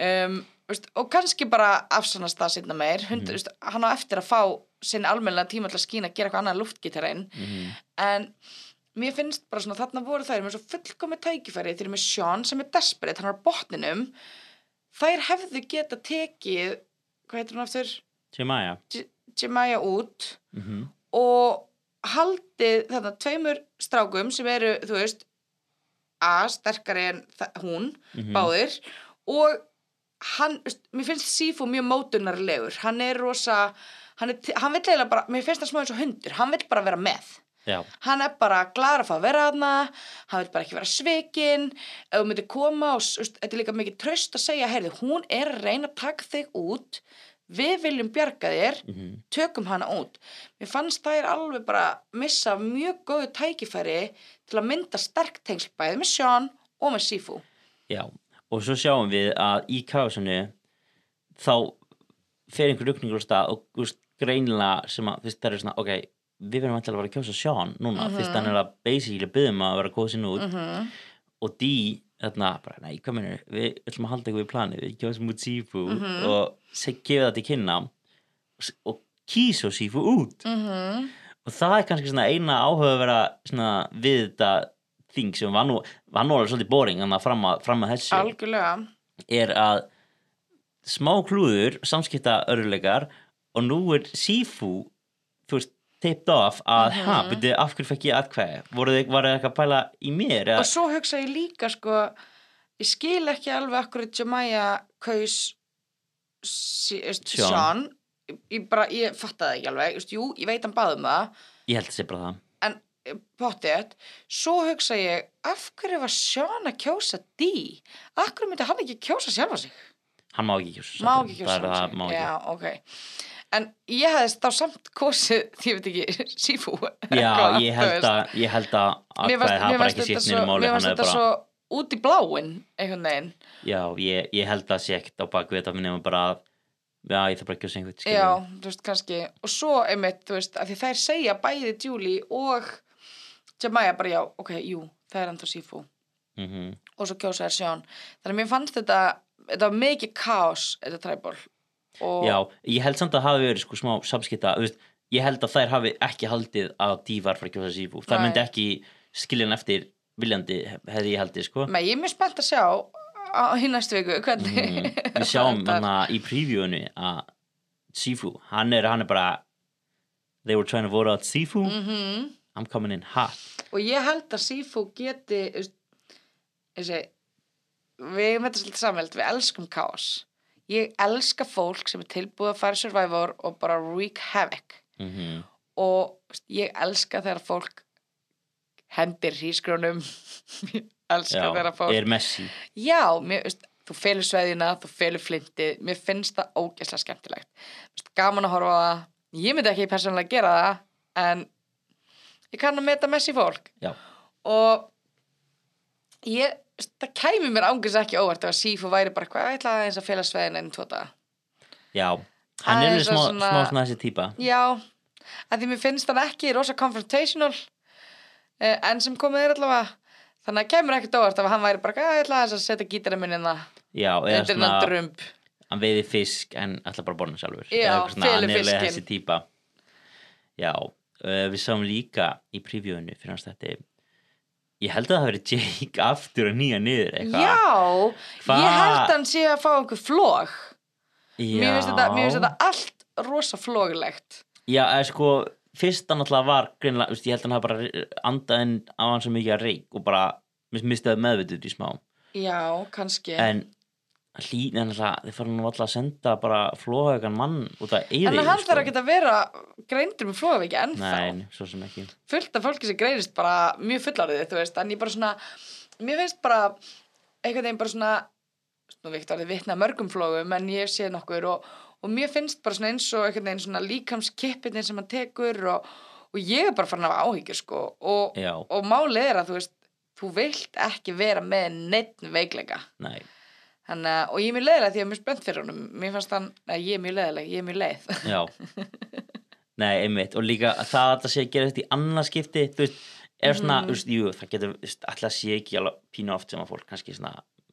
Um, veist, og kannski bara afsannast það sinna meir. Hund, Mhm. veist, hann á eftir að fá sinn almennilega tíma til að skýna að gera eitthvað annað en luftgitarinn Mhm. en mér finnst bara svona þarna voru þær með svo fullkomi tækifæri. Þeir eru með Sean sem er desperate, hann er á botninum. Þær hefðu geta tekið hvað heitir hann aftur? Jemaya Jemaya út mm og haldið þarna tveimur strákum sem eru, þú veist A, sterkari en hún Mhm. báðir. Og hann, mér finnst Sifu mjög mótunarlegur, hann er rosa hann, hann vill eiginlega bara, mér finnst það smá eins og hundur, hann vill bara vera með. Já, hann er bara glæður að fá að vera þarna. Hann vil bara ekki vera svikinn ef þú myndir koma og þetta er líka mikið tröst að segja, heyrðu, hún er að reyna að taka þig út við viljum bjarga þér mhm. tökum hana út mér fannst þær alveg bara missa mjög góðu tækifæri til að mynda sterk tengsl bæði með Sean og með Sifu já og svo sjáum við að í kásunni þá fer einhver rukningur á stað og greinilega sem að veist, það er svona, ok við verðum alltaf að vera að kjósa Sean núna Mhm. fyrst hann er að basically byggðum að vera góðsinn út mm -hmm. og Dee, þarna, bara, nei, hvað minnur við ætlum að halda eitthvað í planið, við kjósum út Sifu Mhm. og seg- gefa það til kynna og, og kýsa Sifu út. Mhm. og það er kannski svona eina áhuga að vera svona við þetta þing sem var nú, var nú alveg svolítið boring en að fram að, fram að þessu. Algjörlega. Er að smá klúður, samskipta örðuleikar og nú er Sifu þú veist, tipped off að, Mhm. ha, byrju, af hverju fekk ég þið, var þið eitthvað að pæla í mér eða, og svo hugsa ég líka sko ég skil ekki alveg akkur Jemaya kaus sí, veist, Sean. Sean. Ég, bara, ég fatt það ekki alveg. Veist, jú, ég veit hann baðum það. Ég held að sé bara það. En eh, pottið, svo hugsa ég af hverju var Sean að kjósa D? Af hverju myndi hann ekki kjósa sjálfa sig? Hann má ekki kjósa má ekki sig. kjósa það er sjálfa það, sig. má ekki. Já, ok en ég hefði þá samt kosið ég veit ekki, Sifu Já, ég held að ég held að mér mér bara ekki sítt svo, nýjum máli mér er þetta bara, svo út í bláin einhvern veginn. Já, ég, ég held að ekkert á baku þetta minnum bara að já, ég þarf bara að kjósa einhvern skilur. Já, þú veist, kannski. Og svo einmitt, þú veist, að því þær segja bæði Julie og Jemaya bara já, ok, jú, það er ennþá Sifu Mhm. og svo kjósa þær Sean. Þannig að mér fannst þetta, þetta var mikið kaos, þetta træból og já, ég held samt að hafi verið sko smá samskipta, veist, ég held að þær hafi ekki haldið að Dí var fyrir að kjósa Sifu það myndi ekki skilja hann eftir viljandi hefði ég haldið sko. Nei, ég er mjög spennt að sjá á hinn næstu viku, hvernig mm, við sjáum hana í previewinu að Sifu, hann er, hann er bara they were trying to vote out Sifu. Mhm. I'm coming in hot. Og ég held að Sifu geti veist, þessi við erum þetta svolítið samveld, við elskum kaos ég elska fólk sem er tilbúið að fara í Survivor og bara wreak havoc. Mm og þú veist, ég elska þegar fólk hendir hrísgrónum ég elska já, þegar fólk er Messi. Já, mér, veist, þú felur sveðina, þú felur flintið. Mér finnst það ógeðslega skemmtilegt. Veist, gaman að horfa á það. Ég myndi ekki persónulega gera það en ég kann að meta messi fólk. Já. og ég, það kæmi mér ángis ekki óvart að Sífu væri bara hvað, ég ætla aðeins að fela sveðina enn tóta Já, hann er smá, að svona... þessi típa já, að því mér finnst hann ekki rosa confrontational eh, en sem komið er allavega. Þannig að kemur ekkert óvart ef hann væri bara hvað, ég ætla aðeins að setja gítarinn minn inn það Já, eða undir hennan drömb hann veiði fisk en ætla bara að borna sjálfur. Já, hann þessi típa Já, uh, við sáum líka í previewinu fyrir hans þetta Ég held að það verið Jake aftur að nýja niður eitthvað. Já, Hva- ég held hann sé að fá einhver flog. Já, mér finnst þetta, þetta allt rosa floglegt. Já, eða sko, fyrst hann alltaf var greinlega, ég held að hann hafi bara andað inn á hann svo mikið að reik og bara mis- mistaði meðvitið í smá. Já, kannski. En hlýn en alltaf þeir fara nú alltaf að senda bara flóhaugan mann út að eyði En hann þarf ekki að vera greindur með svo sem ekki. Fullt af fólki sem greinist bara mjög fullárið þú veist, en ég bara svona mér finnst bara einhvern veginn bara svona nú veikt að það vitna að mörgum flógum en ég sé nokkur og, og mér finnst bara svona eins og einhvern veginn svona líkamskippin sem hann tekur og, og ég er bara farin hafa áhyggjur sko. Og, og málið er að þú veist þú vilt ekki vera með neitt veikleika. Nei, Þannig, að- og ég er mjög leiðilega því að ég er mjög spennt fyrir honum. Mér fannst hann, að ég er mjög leiðileg, ég er mjög leið. Já. Nei, einmitt, og líka að það að það sé að gera þetta í annað skipti, þú veist er svona, þú veist, jú, það getur alltaf sé ekki alveg pínu oft sem að fólk kannski svona,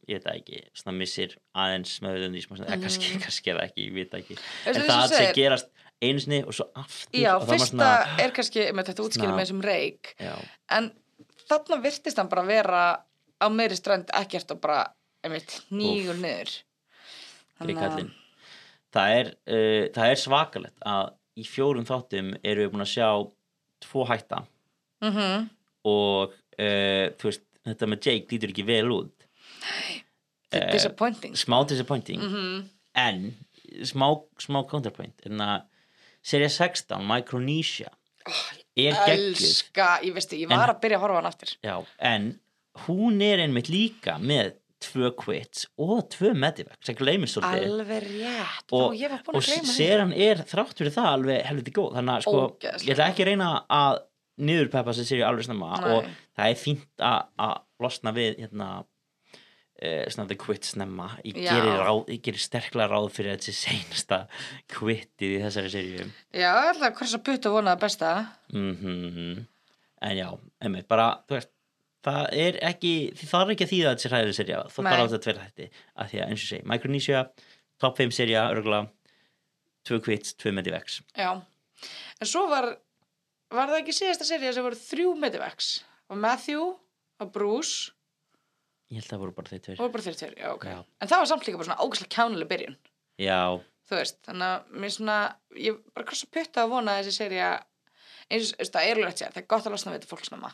ég veit það ekki, svona missir aðeins með því sem að kannski, kannski er það ekki, ég veit það ekki. Veistu, en það þú sé gerast einu sinni og svo aftur já, fyrsta er kannski með þetta útskýra Svona- með þessum reik já, en þarna virtist hann bara vera á meiri strönd ekkert og bara nýgur kallinn. Það er, uh, er svakalegt að í fjórum þáttum erum við búin að sjá tvo hætta. Mm -hmm. og uh, veist, þetta með Jake lítur ekki vel út. Eh, disappointing. smá disappointing. Mm en smá, smá counterpoint. En að serið 16, Micronesia. Er geggjuð. elska, ég ég En- var að byrja að horfa hann aftur. Já, en hún er einmitt líka með tvö quits og tvö medivac sem gleymir svolítið. Alveg rétt, og, og ég var búin og að gleyma því. seran er þrátt fyrir það alveg helviti góð. Þannig að sko, Ógeðslega ég ætla ekki að reyna að niðurpeppa sem séu alveg snemma. Nei. og það er fínt að, losna við hérna uh, svona the quit snemma. Ég gerir, ráð, ég gerir sterklega ráð fyrir þessi seinasta quitið í þessari seríu já, alltaf hvers að putta vonaði besta. Mm en já, emmi, bara þú veist það er ekki, það er ekki að þýða að þessi hræðið serja, það Nei. þarf á þetta tveir hætti að því að eins og segi, Micronesia top 5 serja, örgulega tvö quits, tvö medivacs. Já, en svo var var það ekki síðasta serið sem voru þrjú medivacs? Og Matthew og Bruce. Ég held að það voru bara þeir tveir. Voru bara þeir tveir, já, ok. Já. en það var samt líka bara svona ógæslega kjánuleg byrjun. Já, þú veist, þannig að mér svona ég bara krossa putta að vona að þessi serja eins og það er rétt sér það er gott að losna við þetta fólksnama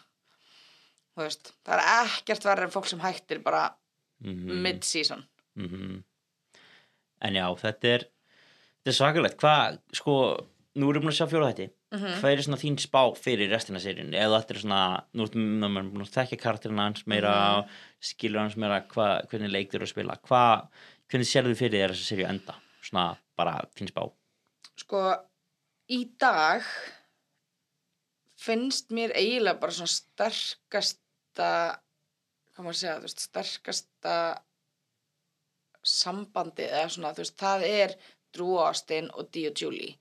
veist, það er ekkert verður en fólk sem hættir bara mm mid-season. En já, þetta er þetta er svakalegt, hvað, sko nú erum við búin að sjá fjóra þætti. Mhm. hvað er svona þín spá fyrir restina seríun eða þetta er svona, nú erum við búin að þekka karakterina hans meira Mhm. skilur hans meira hva, hvernig leik eru að spila. Hvað, hvernig sérðu fyrir þér þessa seríu enda? Svona bara þín spá. Sko, í dag finnst mér eiginlega bara svona sterkasta hvað maður að segja, þú veist, sterkasta sambandi eða svona, þú veist, það er Drew Austin og og Julie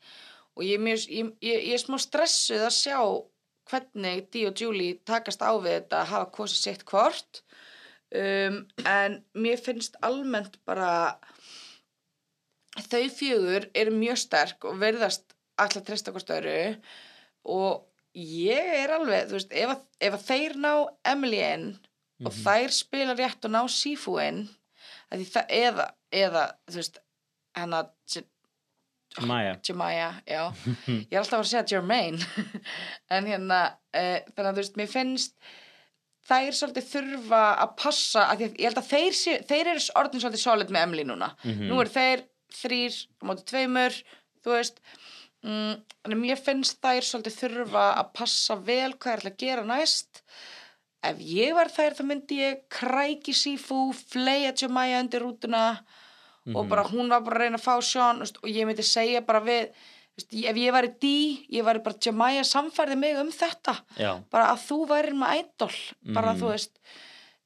og ég er, mjög, ég, ég, ég er smá stressuð að sjá hvernig og Julie takast á við þetta að hafa kosið sitt hvort um, en mér finnst almennt bara þau fjögur eru mjög sterk og verðast alltaf treysta hvort öðru. Og ég er alveg, þú veist, ef að, ef að þeir ná Emily inn og Mhm. þær spila rétt og ná Sifu inn eða, eða, þú veist, Maja Jemaya, ég er alltaf að segja Jermaine, en hérna, uh, þannig að þú veist, mér finnst þær svolítið þurfa að passa, að ég held að þeir, þeir eru orðin svolítið solid með Emily núna, Mhm. nú eru þeir þrýr á móti tveimur, þú veist mm, en mér finnst þær svolítið þurfa að passa vel hvað er alltaf að gera næst. Ef ég var þær þá myndi ég kræki Sifu, fleia Jemaya undir rútuna og bara hún var bara að reyna að fá veist, og ég myndi segja bara við ef ég væri dí, ég væri bara Jemaya samfærði mig um þetta. Já, bara að þú væri með idol bara Mhm. þú veist.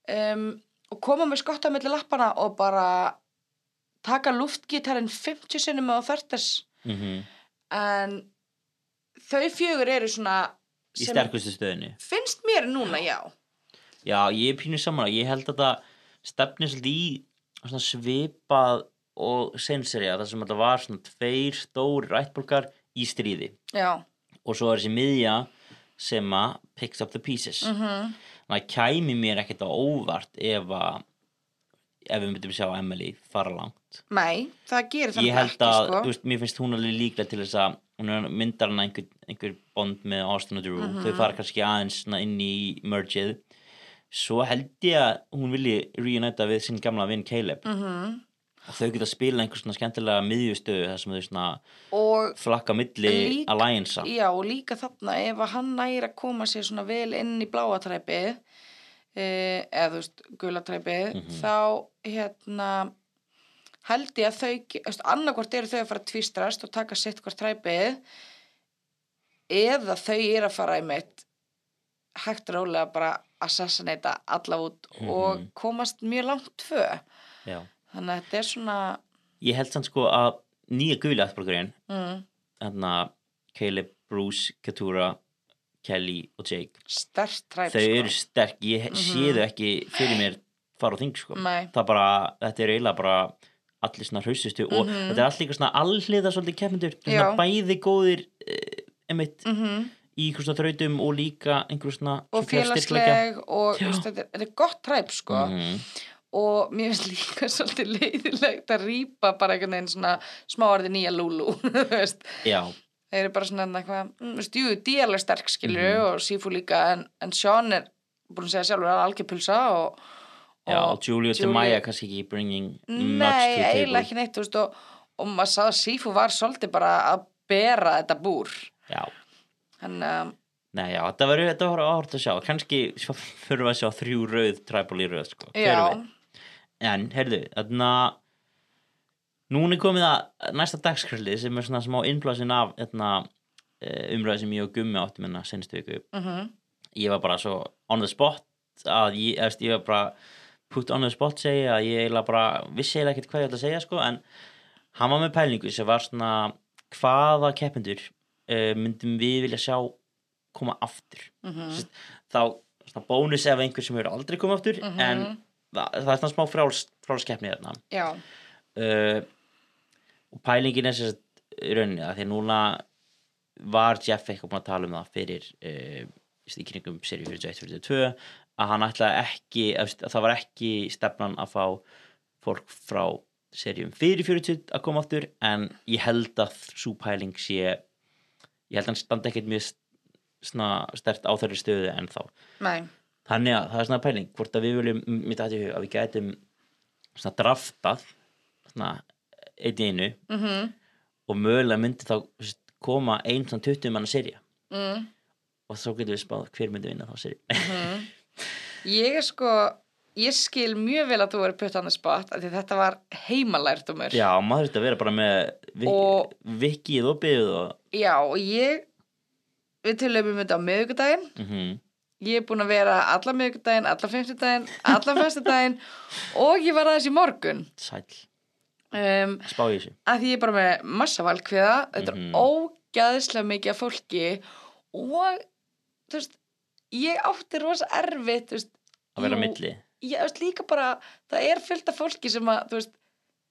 Um, og koma með skotta milli lappana og bara taka luftgítarinn 50 sinnum á þörtes mm en þau fjögur eru svona í sterkustu stöðinu finnst mér núna, já. Já, ég er pínu saman ég held að það stefnir svolítið í svipað og senserja þar sem þetta var svona tveir stóri rættbólkar í stríði. Já, og svo er þessi miðja sem að picks up the pieces. Þannig að kæmi mér ekkert á óvart ef að ef við myndum sjá Emily fara langt Nei, það gerir það ekki, að, sko. veist, mér finnst hún alveg líklega til þess að hún myndar hana einhver, einhver bond með Austin og Drew Mhm. þau fara kannski aðeins inn í mergeið svo held ég að hún vilji reunita við sinn gamla vinn Caleb Mhm. og þau geta spila einhver svona skemmtilega miðjustöðu þar sem þau svona og flakka milli alliansa já, og líka þarna ef að hann næri að koma sér svona vel inn í bláatræpið eða þú veist, gulatræpið Mhm. þá hérna held ég að þau, annarkvort eru þau að fara að tvistrast og taka sitt hvort træpið eða þau eru að fara einmitt hægt og rólega bara assassinata alla út og Mhm. komast mjög langt tvö Já. þannig að þetta er svona Ég held sann sko að nýja guli aðborgarinn, mm, þarna Caleb, Bruce, Katura, Kelly og Jake, stert træp þau sko. eru sterk, ég mm sé þau ekki fyrir mér fara á þing sko. Nei. Það bara, þetta er eiginlega bara allir svona hrausustu og þetta er allt líka svona alliða svolítið Mhm. Já. svona bæði góðir emitt mm í einhver svona þrautum og líka einhver svona og félagsleg og veist, þetta, er, þetta er gott træp sko Mhm. og mér finnst líka svolítið leiðilegt að rýpa bara einhvern veginn svona smáarði nýja veist, Já, þeir eru bara svona eitthvað, mm, veist, jú, því er alveg sterk skilur Mhm. og Sifu líka en, en Sean er búin að segja sjálfur að algjör pulsa og, já, og Julia og Julie- Maya kannski ekki bringing much nei, to the eiginlega table. ekki neitt þú veist, og, og maður sá að Sifu var svolítið bara að bera þetta búr Já, hann, um, nei, já, þetta var áhört að sjá, kannski fyrir að sjá þrjú rauð tribal í rauð, sko, já. En, heyrðu, þarna Núna er komið að næsta dagskröldi sem er svona smá innblásin af þarna, umræði sem ég og Gummi áttum hérna senstu viku. mhm, Ég var bara svo on the spot að ég, eftir, ég var bara put on the spot segja að ég eiginlega bara vissi eiginlega ekkert hvað ég ætla að segja sko en hann var með pælingu sem var svona hvaða keppendur uh, myndum við vilja sjá koma aftur? Mhm, Sest, þá svona bónus ef einhver sem hefur aldrei komið aftur Mhm. en það, það er svona smá fráls, frálskeppni þarna já, uh, og pælingin er sérst rauninni að því núna var Jeff eitthvað búin að tala um það fyrir uh, í kringum seri 41-42 að hann ætlaði ekki að það var ekki stefnan að fá fólk frá serjum fyrir 40 að koma aftur en ég held að svo pæling sé ég held að hann standi ekkert mjög stert á þeirri stöðu en þá. Nei. Þannig að það er svona pæling hvort að við viljum, mitt hug, að við gætum svona draftað svona einn í einu mhm, og mögulega myndi þá koma einn svona 20 manna serja mhm og þá getum við spáð hver myndi vinna þá serja Mhm. Ég er sko, ég skil mjög vel að þú verið putt the spot af því þetta var heimalærdumur. Já, maður þurfti að vera bara með Og- vikið og byggð og Já, og ég, við tölum um þetta á miðvikudaginn. mm Ég er búin að vera alla miðvikudaginn, alla fimmtudaginn, alla fyrstudaginn og ég var aðeins í morgun. sæl, Um, spá í þessu að því ég er bara með massa valkviða, þetta Mhm. er ógæðislega mikið af fólki og, þú veist, ég átti rosa erfitt, veist, að vera milli ég veist líka bara það er fyllt af fólki sem að þú veist,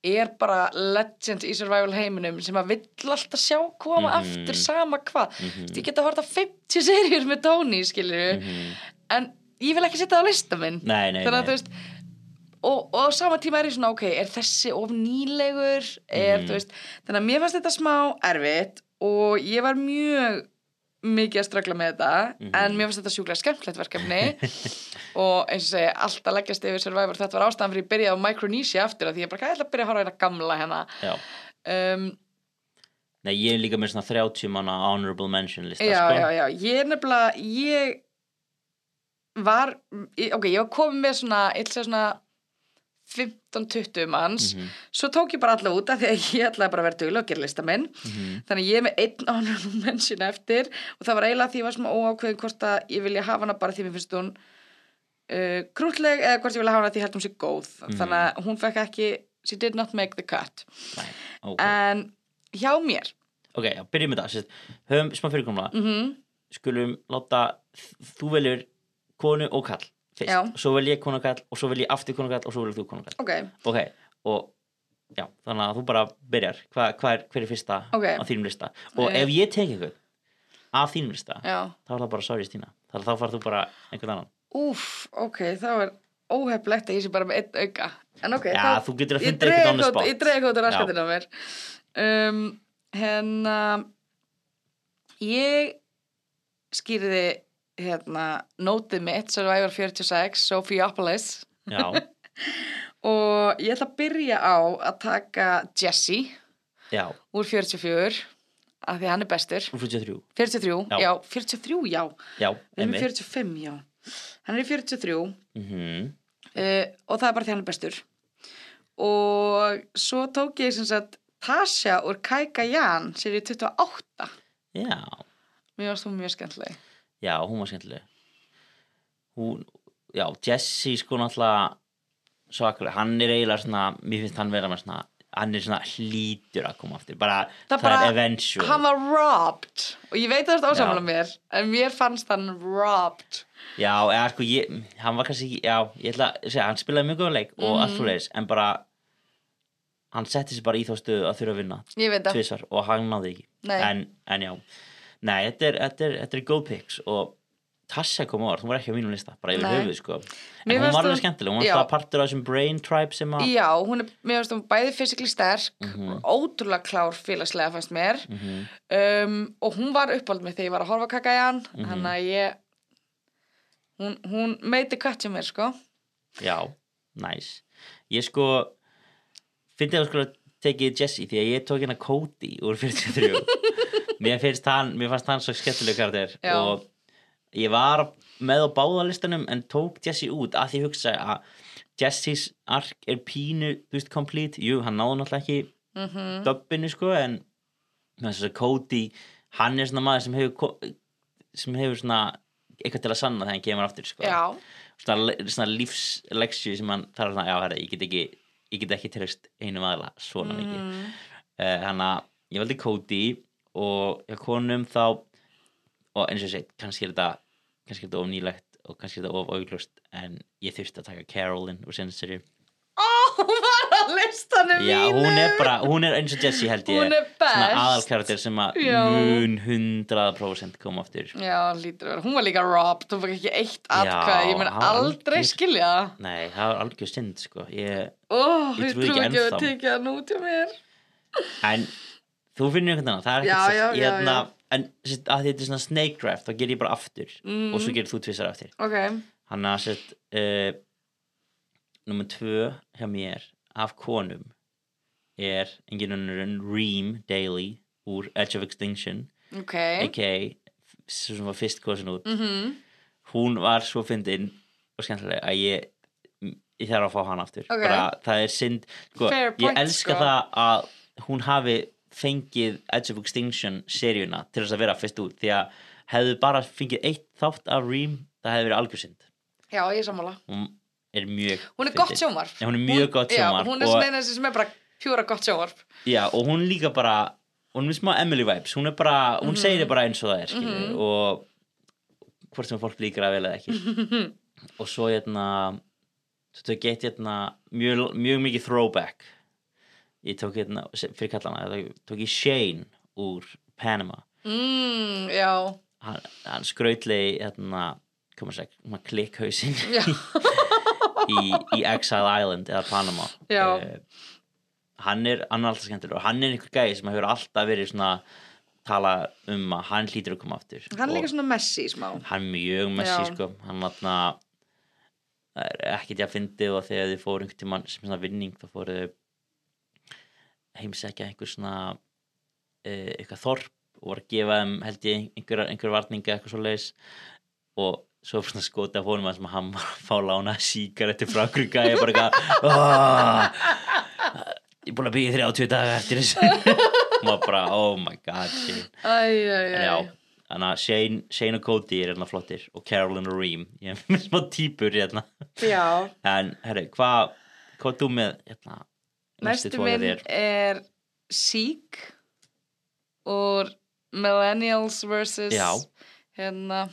er bara legend í survival heiminum sem að vill alltaf sjá koma Mhm. aftur sama hvað mm Mhm. ég get að horta 50 serjur með Tony skilur Mhm. en ég vil ekki setja það á lista minn Nei, nei, þannig að þú veist og, og sama tíma er ég svona ok, er þessi of nýlegur er, Mhm. þú veist, þannig að mér fannst þetta smá erfitt og ég var mjög mikið að ströggla með þetta Mhm. en mér fannst þetta sjúklega skemmtilegt verkefni og eins og segi, allt að leggjast yfir Survivor, þetta var ástæðan fyrir ég byrjaði á Micronesia aftur af því ég bara, hvað ég ætla að byrja að horfa þetta gamla hérna um, nei, ég er líka með svona 30 manna honorable mention lista já, sko. já, já, ég er nefnilega ég var ok, ég var komið með svona, ég ætla að segja svona 15-20 manns. Mhm. svo tók ég bara alla út af því að ég ætlaði bara að vera duglega og gera lista minn Mhm. þannig að ég er með einn honorable mention eftir. Og það var eiginlega því ég var svona óákveðin hvort að ég vilja hafa hana bara því mér finnst hún uh, krútleg eða hvort ég vilja hafa hana því ég held hún sé góð. Mhm. þannig að hún fekk ekki she did not make the cut. Nei, ok, en hjá mér. Ok, já, byrjum með það. Höfum smá fyrirkomla mm skulum láta þú veljur konu og kall fyrst, Já. svo vel ég konu og svo vel ég aftur konu og svo vel þú konu og kall ok, ok, og já, þannig að þú bara byrjar. Hva, hva er, hver er fyrsta Ok. á þínum lista? Og ef ég tek einhvern af þínum lista já. þá er það bara sorry Stína. Þá, þá far þú bara einhvern annan. Úf, ok, þá er óheflegt að ég sé bara með einn auka. En ok, Já, þá þú getur að ég funda eitthvað Já. raskatinn á mér. Um, Hérna Ég skýrði hérna nótið mitt Survivor 46, Sophiapolis já, og ég ætla að byrja á að taka Jesse já, úr 44 af því hann er bestur. Úr 43 43, Já. já, 43, já. Já, í einmitt. 45, já. Hann er í 43 uh, mhm, og það er bara því hann er bestur. Og svo tók ég sem sagt Tasha úr Kaika Jan sér í 28 já, mér varst hún mjög skemmtileg já, hún var skemmtileg. Hún, já, Jesse sko náttúrulega svakalega, hann er eiginlega svona mér finnst hann vera með svona hann er svona hlýtur að koma aftur. Bara, Það það, bara- er eventual. hann var robbed. Og ég veit að þetta ásamála Já. mér en mér fannst hann robbed. Já, eða sko ég, hann var kannski, já, ég ætla að segja, hann spilaði mjög góða leik og Mhm. allt fyrir leis, en bara, hann setti sér bara í þá stöðu að þurfa að vinna ég veit það, og hann náði ekki. En, en já, nei, þetta er, þetta er, þetta er góð picks og Tasha kom á orð, hún var ekki á mínum lista, bara yfir höfuð, sko. Mér En hún fannst var alveg hún- skemmtileg, hún var alltaf partur af þessum brain tribe sem að, já, hún er mér finnst hún bæði fysikli sterk Mhm. ótrúlega klár félagslega fannst mér Mhm. um, og hún var uppáld með þegar ég var að horfa á Kaka Jan Mhm. þannig að ég hún, hún meiti kött sem mér sko já, næs. Ég sko, fyndi að sko tekið Jesse því að ég tók hérna Cody úr 43 mér finnst hann, mér fannst hann svo skemmtileg karakter Já. og ég var með á báðalistanum en tók Jesse út að því hugsa að Jesse's ark er pínu, þú veist, complete. Jú, hann náði náttúrulega ekki mm döbbinu sko en þess að Cody, hann er svona maður sem hefur sem hefur svona eitthvað til að sanna þegar hann kemur aftur sko. Já, svona, svona lífsleksju sem hann þarf svona, já, herri, ég get ekki ég get ekki treyst einu aðla svona mikið. Mm, uh, hann að ég valdi Cody og hjá konum þá og eins og ég segi, kannski er þetta kannski er þetta of nýlegt og kannski er þetta of auglust en ég þurfti að taka Carolyn úr serju ó, hún var á listanum já, mínum hún er bara, hún er eins og Jessie held ég. Hún er best. aðalkarakter sem að Já. mun 100% koma aftur. Já, lítur að hún var líka robbed. Hún var ekki eitt atkvæð, ég var aldrei algjör- skilja. Nei, það var algjör synd sko. Ég, ó, Ég ég trúi trú ekki ekki að ennþá. tekja hann út hjá mér. En þú finnir einhvern veginn það er ekkert já, hérna, en að þetta er svona snake draft þá ger ég bara aftur Mm. og svo gerir þú tvisar aftur ok, hann að sett uh, nummer tvö hjá mér af konum er engin önnur en Reem Daly úr Edge of Extinction ok a.k.a. sem var fyrst kosin út mhm, hún var svo fyndin og skemmtileg að ég ég þarf að fá hann aftur Ok. bara það er synd sko, ég elska sko. það að hún hafi fengið Edge of Extinction seríuna til þess að vera fyrst út því að hefðu bara fengið eitt þátt af Reem það hefði verið algjörsynd. Já, ég er sammála. Hún er mjög hún er gott sjónvarp. Hún er mjög gott sjónvarp hún er svona eina sem er bara pjúra gott sjónvarp. Já, og hún líka bara hún er smá Emily vibes, hún er bara hún Mhm. segir það bara eins og það er skilur, og hvort sem fólk líkar að vel eða ekki. Og svo hérna svo tók ég eitt hérna mjög, mjög mikið throwback ég tók hérna, fyrir kallana þá tók ég Shane úr Panama. Mm, já, hann, hann skrautlegi hérna, klikkhausinn já. í, í Exile Island eða Panama. Eh, hann er, alltaf skemmtilegur. Og hann er einhver gæði sem hefur alltaf verið svona tala um að hann hlýtur að koma aftur. Hann er líka svona messi smá. hann er mjög messi Já. sko. Hann vatna er ekkert ég að fyndið og þegar þið fóru einhvern tímann sem svona vinning þá fóru þau heimsækja einhver svona uh, eitthvað þorp og voru að gefa þeim held ég einhver, einhver varninga eitthvað svo leis og svo svona skoti af honum að sem hann var að fá lána síkaretti frá einhverju gæja bara eitthvað "Ah, ég er búin að byggja 30 daga eftir þessu. Og maður bara oh my god en já, þannig að Shane, Shane og Cody er hérna flottir og Carolyn og Reem. Ég er með smá típur hérna. Já. en herru, hvað hvað er þú með hérna næstu minn er Seek úr Millennials vs hérna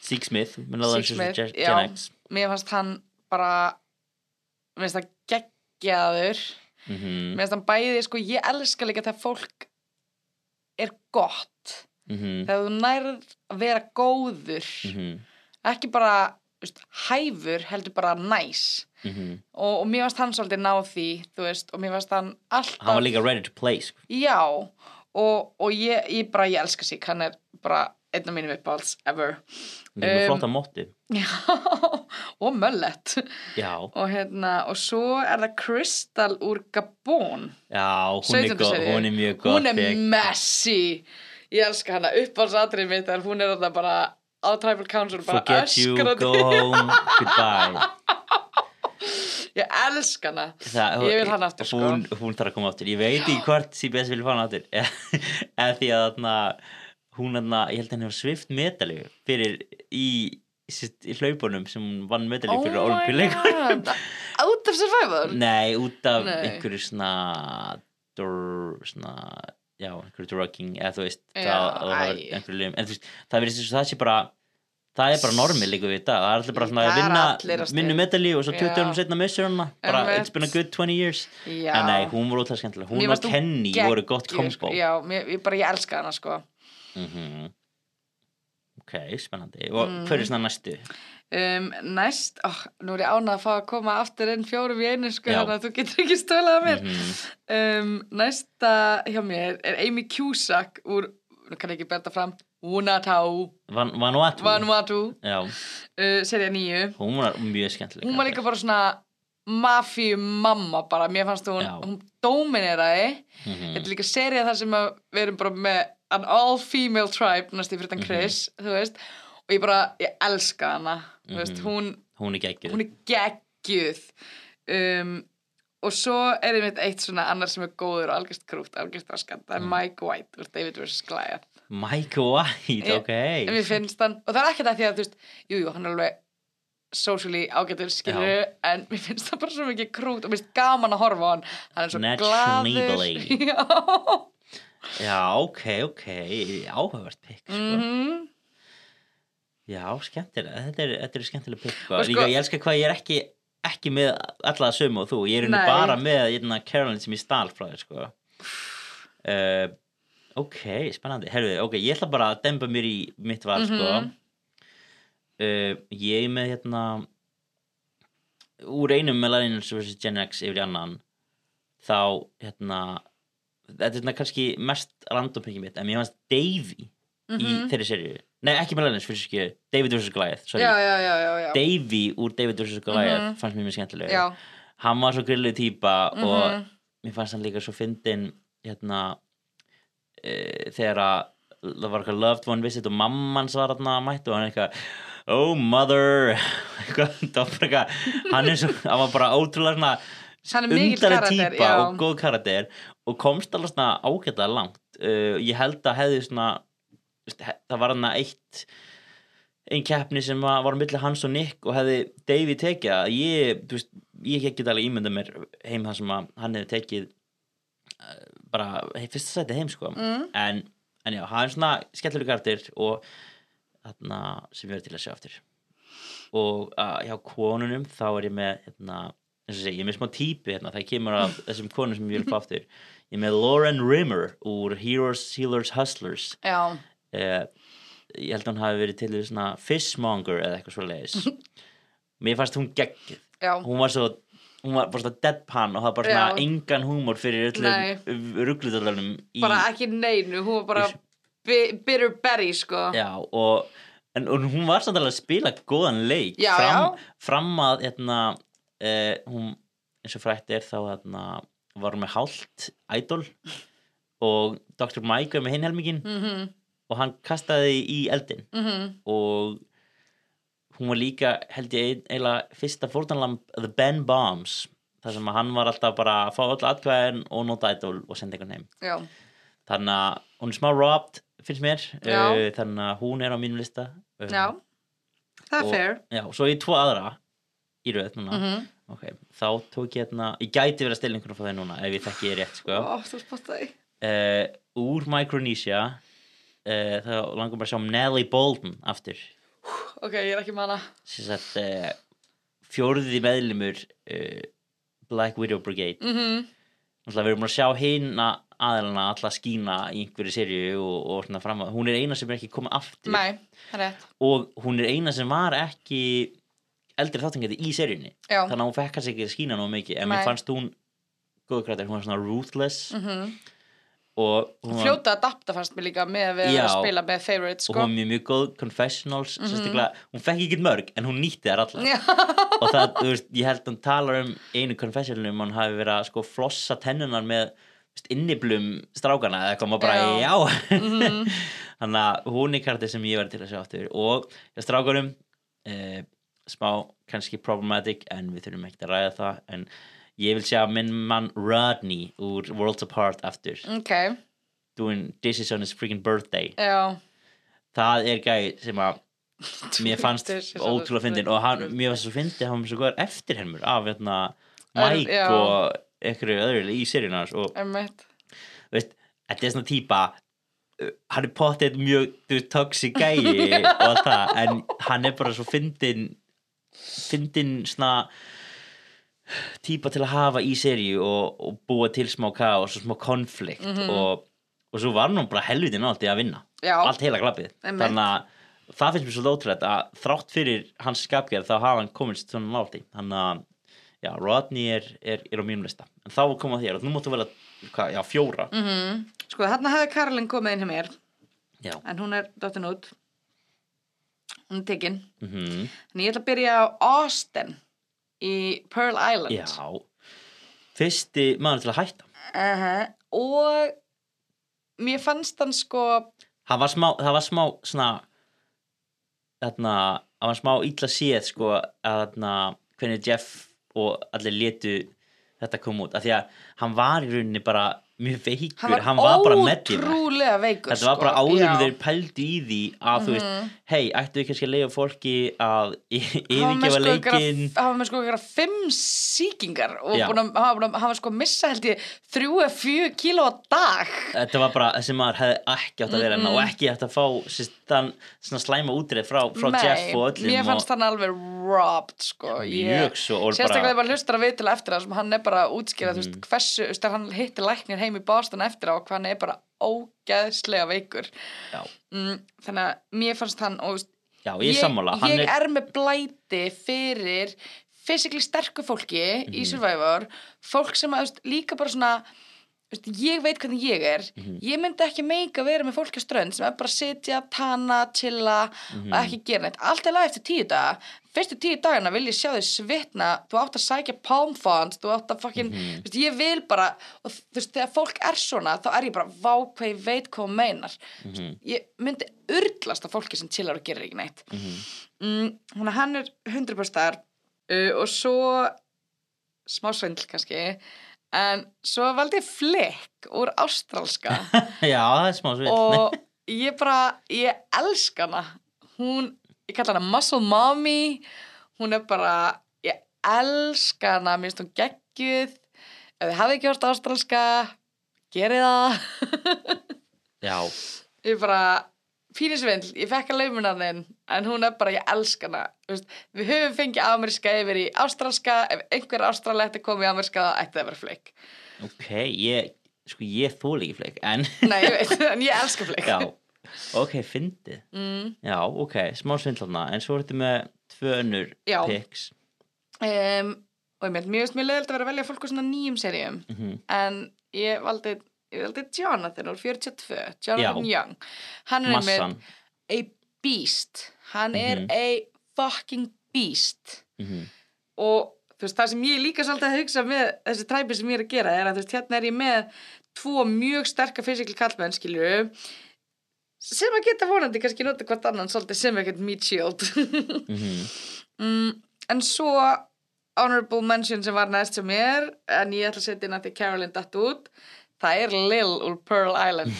Sig Smith, Millennials vs. Gen X. Mér fannst hann bara mér finnst það geggjaður. Mm mér finnst hann bæði, sko, ég elska líka þegar fólk er gott. -hmm. þegar þú nærð að vera góður. Mm ekki bara veist, hæfur, heldur bara næs. -hmm. og, og mér fannst hann svolítið ná því veist, og mér fannst hann alltaf hann var líka ready to play sko. já, og, og ég, ég bara, ég elska sig hann er bara einn af mínum uppáhalds ever. Líka með Um, flotta mótti já, og möllet. Og hérna, og svo er það Crystal úr Gabon. Já, hún er, 17. go, hún er mjög gott hún er messy. Ég elska hana. Uppáhaldsatrið mitt er hún er þetta bara á Tribal Council bara forget you, öskrandi. go home, goodbye. Ég elska hana. Það, Ég vil hana aftur, sko. hún, hún þarf að koma aftur. Ég veit ekki hvort CBS vil fá hana aftur. Eða því að þarna hún þarna, ég held að henni var svift medalju fyrir í, sérst, í hlaupunum sem hún vann medalju fyrir my olimpíuleikur god. Out of Survivor? Nei, út af Nei. einhverju svona dur, svona já, einhverju drugging eða þú veist, Já, það, einhverju en þú veist, það verðist þess að það sé bara það er bara normið líka við þetta það er allir bara svona að vinna, stið. medalju og svo 20 Já. árum setna missur hana bara, Einmitt. it's been a good 20 years Já En nei, hún var útlæð skemmtileg. Hún og Kenny voru gott kombo. sko. Já, mér, ég bara, ég elska hana sko Mm Ok, spennandi. Og Mm. hver er svona næstu? Um, Næst, ó, nú er ég ánað að fá að koma aftur inn fjórum í einu sko. Þannig að þú getur ekki stölað að mér Mhm. um, Næsta hjá mér er Amy Cusack úr, nú kann ég ekki berða fram Unatau, Van, Vanuatu. Vanuatu Já, uh, Serja 9 hún var mjög skemmtileg. Hún var líka bara svona mafíu mamma bara, mér fannst hún, hún domineraði Mm Þetta er líka serið þar sem við erum bara með an all-female tribe næstu fyrir Mhm. þann Chris, þú veist og ég bara, ég elska hana þú veist, Mhm. hún, Hún er geggjuð. hún er geggjuð um, og svo er einmitt eitt svona annar sem er góður og algjörst krútt, algjörst raskat það er Mm. Mike White, veist, David vs. Goliath Mike White, Ég- ok. mér finnst hann, og það er ekkert að því að veist, jú, jú, hann er alveg socially ágætur skilur en mér finnst það bara svo mikið krút og mér finnst gaman að horfa á hann hann er svo glaður já Já, ok, ok. Áhugavert pikk, sko. mhm Já, skemmtilega. Þetta er, þetta er skemmtilega pikk, sko. Sko- Líka, ég elska hvað ég er ekki, ekki með alla sömu og þú. Ég er bara með hérna, Caroline sem ég stál frá þér, sko. Uh, ok, spennandi. Herðu, ok, ég ætla bara að demba mér í mitt val, sko. Mhm. Uh, ég er með hérna úr einum Millennials vs. Gen X yfir í annan þá hérna þetta er hérna kannski mest random pikið mitt en mér fannst Davy í þeirri serju nei ekki Millennials fyrir ekki David vs. Goliath. Mhm. Davy úr David vs. Goliath Mhm. fannst mér mjög skemmtilega já. hann var svo grilluð típa og Mhm. mér fannst hann líka svo fyndin hérna e, þegar að það var eitthvað loved one visit og mammans var hérna mætt og hann eitthvað oh mother eitthvað, hann er svo, hann var bara ótrúlega svona típa já. og góð karakter og komst alveg svona ágætlega langt uh, ég held að hefði svona það var hann eitt einn keppni sem var var á milli hans og Nick og hefði Davey tekið að ég, þú veist, ég get alveg ímyndað mér heim það sem að hann hefði tekið uh, bara hey, fyrsta sæti heim sko. Mm. en, en já, hann er svona skemmtilega karakter og þarna sem við erum til að sjá aftur og uh, hjá konunum þá er ég með hérna, eins og segi, ég er með smá típi hérna, það kemur af þessum konum sem ég vil fá aftur ég er með Lauren Rimmer úr Heroes, Healers, Hustlers. Já, uh, ég held að hún hafi verið til í svona fishmonger eða eitthvað svo leiðis mér fannst hún geggið hún var svo hún var bara svona deadpan og það var bara svona Já. engan húmor fyrir öllum rugglutalunum í bara ekki neinu hún var bara bi bitter berry sko. Já, og, en, og hún var samt alveg að spila góðan leik. Já, fram, fram að hérna, uh, hún, eins og frætt er þá hérna, var hún með hálft idol. Og Dr. Mike var með hinn helmingin mhm, og hann kastaði í eldin mhm. Og hún var líka held ég eiginlega fyrsta fórtanlamb The Ben Bombs. Þar sem hann var alltaf bara að fá öll atkvæðin og nota idol og senda einhvern heim. Já, þannig að hún er smá robbed finnst mér, uh, þannig að hún er á mínum lista. Uh, já. Það er Og- fair. Já, svo í tvo aðra í röð núna. Mhm. Ok, þá tók ég hérna ég gæti verið að stila einhvern frá þeir núna ef ég þekki ég rétt sko. spottaði. Uh, úr Micronesia uh, þá langar bara að sjá Nelly Bolden aftur. Ok, ég er ekki manna uh, fjóruði meðlimur uh, Black Widow Brigade. Mhm, Náttúrulega við erum að sjá hina aðeilana alltaf skína í einhverju serju og, og svona fram að hún er eina sem er ekki komið aftur. Nei, og hún er eina sem var ekki eldri þáttangandi í seríunni. Já, þannig að hún fekk kannski ekki skína nóg mikið en mér fannst hún góð krættir, hún var svona ruthless. Mhm. hún var, fljóta að adapta fannst mér líka með að við Já. að spila með favorites og sko hún var mjög, mjög góð confessionals Mhm. sérstaklega, hún fekk ekki mörg en hún nýtti þær allar já, og það, þú veist, ég held að hún talar um einu confessionalum, hann hafi verið að sko flossa tennunar með inniblum strákana eða maður bara, já, Mhm. þannig að hún er kartið sem ég verði til að sjá aftur og ég strákunum uh, smá kannski problematic en við þurfum ekki að ræða það en ég vil sjá minn mann Rodney úr Worlds Apart aftur. Ok, doing This is on his freaking birthday. Já. Það er gæði sem að mér fannst ótrúlega fyndin og hann, mér fannst svo fyndið hann var svo góður eftirhermur af hérna, Mike já. og einhverju öðru í seríun hans og veist, þetta er svona típa uh, hann er pottið mjög toxic gæi og það en hann er bara svo fyndin fyndin svona típa til að hafa í seríu og, og búa til smá kaos og smá konflikt og, og svo var hann bara helvitin átti að vinna. Já. allt heila Einmitt. þannig að það finnst mér svo ótrúlega að þrátt fyrir hans skapgerð þá hafa hann komist svona nátti þannig að já, Rodney er, er, er á mínum lista. En þá koma þér og nú máttu vel að hvað, já, fjóra. Mhm. Sko, þarna hefði Karolin komið inn hjá mér. Já, en hún er dottin út. Hún er tekin. Mhm. En ég ætla að byrja á Austin í Pearl Island. Já, fyrsti maður til að hætta. Uh og mér fannst hann sko Það var smá, það var smá svona þarna, það var smá illa séð sko að þarna, hvernig Jeff og allir letu þetta koma út, af því að hann var í rauninni bara mjög veikur, hann var, bara meddífæk ótrúlega veikur Þetta var bara sko. áður. Mhm. þeir pældu í því að þú veist, hei, ættu við kannski að leiða fólki að Hann var yfirgefa sko leikinn hann var með sko einhverja fimm sýkingar og að, hann, var að, hann var sko að missa held ég þrjú eða fjö kíló á dag Þetta var bara þessi maður hefði ekki átt að vera mm og ekki átt að fá svona slæma útreið frá, frá Nei, Jeff og öllum mér fannst og, hann alveg robbed sko. Og sérstaklega bara- bara hlustar að viðtala eftir það sem hann er bara að útskýra þú veist, Mhm. hversu, þegar hann hitti læknir heim í Boston eftir á hvað hann er bara ógeðslega veikur. Mm, þannig að mér fannst hann og, já, ég, ég ég er, er með blæti fyrir fysikli sterku fólki Mhm. í Survivor. Fólk sem að, líka bara svona ég veit hvernig ég er. Mhm. ég myndi ekki meika vera með fólki á strönd sem er bara að sitja, tana, chilla Mhm. og ekki gera neitt, allt er lag eftir tíu daga. Fyrstu tíu dagana vil ég sjá þau svitna. Þú átt að sækja palm fonds þú átt að fucking, Mhm. þú veist, ég vil bara og þú veist, þegar fólk er svona þá er ég bara, vá hvað ég veit hvað hún meinar. Mhm. ég myndi urlast af fólki sem chillar og gerir ekki neitt. Mm, hún að hann er 100% þar. Uh, og svo smá svindl kannski en svo valdi ég flikk úr ástralska. Já, það er smá svil og ég bara, ég elska hana. Hún, ég kalla hana muscle mommy. Hún er bara, ég elska hana. Mér finnst hún geggjuð. Ef þið hafið ekki hort ástralska gerið það. Já, ég bara pínisvindl, ég fekk að laumuna þinn en hún er bara, ég elska hana. Veist, við höfum fengið ameríska yfir í ástralska ef einhver ástralætt er komið í ameríska þá ætti það að vera fleik ok, ég sko, ég þóla ekki fleik, en nei, ég veit, en ég elska fleik já, ok, fyndið. Mm, já, ok, smá svindlana en svo er þetta með tvö önnur Já. picks um, og ég mér finnst mjög leðilt að vera að velja fólk á svona nýjum seríum Mhm. en ég valdi ég valdi Jonathan úr 42 Jonathan Já. Young hann er með a beast hann er Mhm. a fucking beast Mhm. og þú veist, það sem ég líka svolítið að hugsa með þessi træpi sem ég er að gera er að þú veist, hérna er ég með tvo mjög sterka fysikli kallmenn, skilju sem að geta vonandi kannski nota hvort annan svolítið sem ekkert meat shield Mhm. mm, en svo honorable mention sem var næst sem er en ég ætla að setja inn að því Carolyn datt út það er Lil úr Pearl Island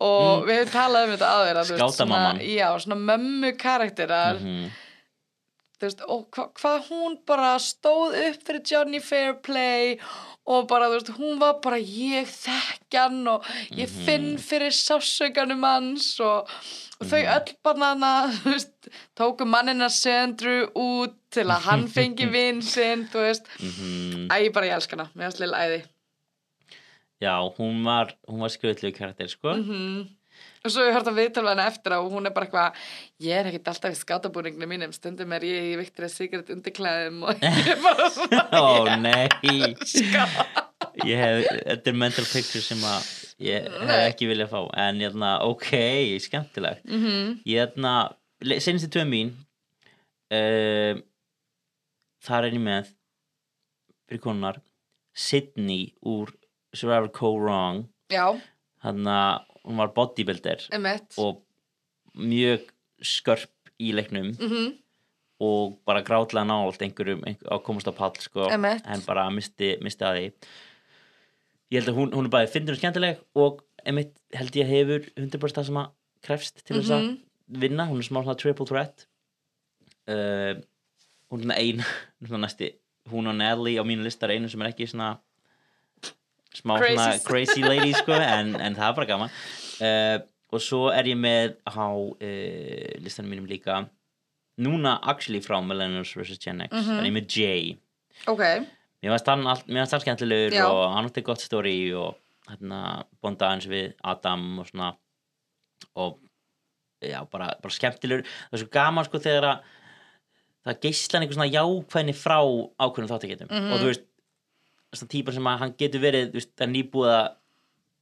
og við hefum talað um þetta áður að, þú veist, Skátamamman. svona, já, svona mömmu karakterar Mhm. þú veist, og hva, hvað hún bara stóð upp fyrir Johnny Fairplay og bara, þú veist, hún var bara ég þekkjan og ég Mhm. finn fyrir sásaukanum hans og, og þau Mhm. öll banana, þú veist, tóku mannina Sandru út til að hann fengi vinn sinn, þú veist Mhm. æ, bara ég elska hana, mér finnst lilla æði já, hún var var skröðlegu karakter, sko. Mm og svo ég hört að viðtala hana eftir á og hún er bara eitthvað, ég er ekkert alltaf í skátabúninginu mínum, stundum er ég í Victoria's Secret undirklæðum og ég er bara svona ó, nei. ég hef, þetta er mental picture sem að ég hef ekki viljað fá. En hérna, ok, skemmtilegt. Mm -hmm. ég hérna, senast í tvö mín uh, þar er ég með fyrir konunar Sydney úr Survivor Co. Wrong. Já, hann að hún var bodybuilder. Emitt og mjög skörp í leiknum. Mm og bara grátlega nált einhverjum einhver, á komast á pall sko, en bara misti, misti að því. Ég held að hún, hún er bæði fyndur og skemmtileg og einmitt held ég hefur 100% það sem að krefst til þess að Mhm. vinna, hún er smá svona triple threat. Uh, hún er svona ein næsti, hún og Nelly á mínu listar einu sem er ekki svona smá Crazy. svona crazy lady sko, en, en það er bara gaman uh, og svo er ég með á uh, listanum mínum líka núna actually frá Millennials vs. Gen X en ég er með Jay ok, mér varst hann, hann skemmtilegur Já. og hann átti gott story og hérna bonda hans við Adam og svona og já, bara, bara skemmtilegur það er svo gaman sko þegar að það geislan einhver svona jákvæðni frá ákveðnum þáttaketum Mhm. og þú veist svona típar sem að hann getur verið veist, að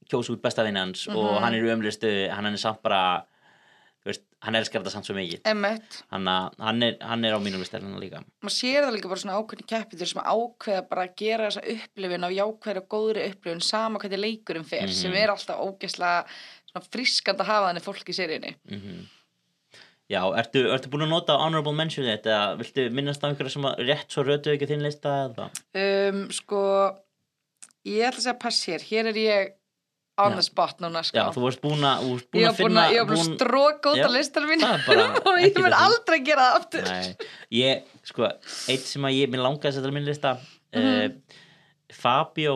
kjósa út besta vinn hans og Mhm. hann er í umlistu hann er samt bara veist, hann elskar þetta samt svo mikið. Hann, að- hann, er, hann er á mínum listarinn líka. Maður sér það líka bara svona ákveðni keppitur sem ákveða bara að gera þessa upplifin af jákvæðri og góðri upplifin sama hvernig leikurinn fer Mhm. sem er alltaf ógeðslega svona frískand að hafa þannig fólk í seríunni. Mm Já, ertu, ertu búin að nota honorable mention þetta eða viltu minnast á einhverja sem rétt svo rötu ekki þinn lista eða? um, sko ég ætla að segja pass hér, hér er ég on the spot núna sko. Já, þú varst búin að, finna að, ég var búin að stróka út á listar mín og ég mun aldrei gera það aftur. Nei, ég, sko, eitt sem að ég, mér langaði að setja á minn lista Mhm. uh, Fabio.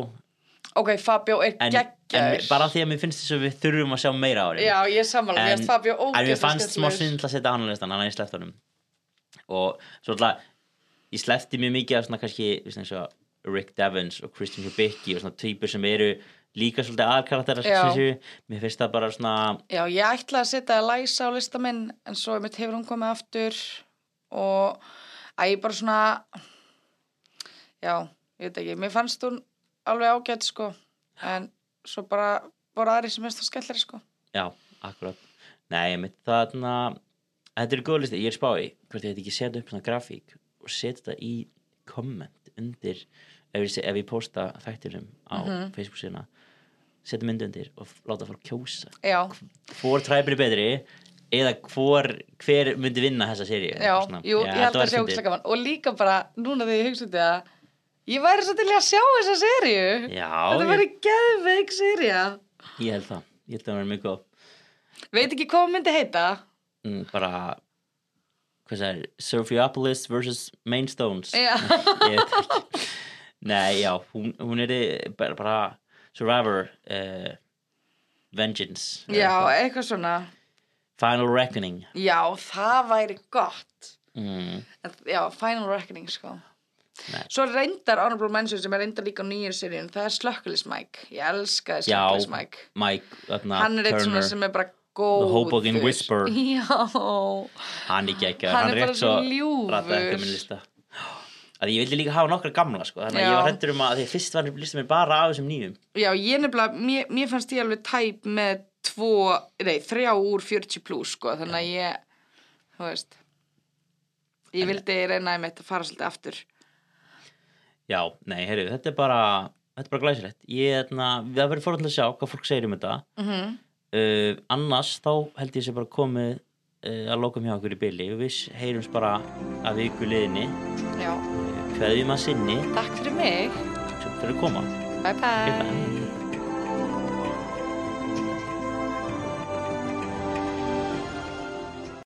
Ok, Fabio er en, en bara því að mér finnst þess að við þurfum að sjá meira á þeim já, ég mér En- finnst Fabio En mér fannst smá synd að setja hann á listan, hann er í sleftunum og svo alltaf ég slefti mjög mikið af svona kannski veist, og Rick Devens og Christian Hubicki og svona týpur sem eru líka svolítið aðkarakterar Já. mér finnst það bara svona Já, ég ætlaði að setja að læsa á lista minn en svo mitt hefur hún komið aftur og að ég bara svona já, ég veit ekki, mér fannst hún alveg ágætt sko. En svo bara voru aðri sem finnst það skellari sko. Já, akkurat. Nei, mitt þarna þetta er góð listi, ég er spái hvort ég heit ekki setja upp svona grafík og setja þetta í komment undir ef ég, ef ég posta þættinum á Mhm. Facebook síðuna setja mynd undir og láta fólk kjósa. Já, hvor træpir er betri eða hvor, hver myndi vinna þessa seríu? Já, jú, ég held að sé ógæslega gaman. Og líka bara, núna þegar ég hugsa út í það ég væri svo til að sjá þessa seríu. Já, þetta ég, væri geðveik seríu ég held það. Ég held það að vera mjög góð. Veit ekki hvað myndi heita. Mm, bara hvað það er, Sophiopolis vs. Mainstones Já. ég veit ekki. Nei, já, hún, hún er bara, bara Survivor uh, Vengeance já, eitthvað. eitthvað svona. Final Reckoning. Já, það væri gott. Mm, En- Já, Final Reckoning sko Nei. Svo reyndar Honorable Mention sem er reyndar líka á nýjur seríun það er Slökkulis Mike. Ég elskaði Slökkulis Mike. Mike þarna, Hann er eitt svona sem er bara góður Hoboken Whisperer. Já. Hann er geggjaður, Hann hann er bara svo ljúfur. ekki ég vildi líka hafa nokkra gamla sko, þannig að ég var hættur um að því að fyrst var lista mér bara af þessum nýjum. Já, ég nefnilega, mér, mér fannst ég alveg tæp með tvo, nei, þrjá úr 40 plus sko, þannig að ég þú veist ég vildi reyna að mitt að fara svolítið aftur já, nei, heyrðu, þetta er bara þetta er bara glæsilegt. Ég, þarna, það verður fórhald að sjá hvað fólk segir um þetta. Mm uh, annars þá held ég sé bara komið uh, að lokum hjá okkur í byli við heyrums bara að viku liðinni. Já, hverðum að sinni. Takk fyrir mig. Takk fyrir að koma. Bye. Bye Bye.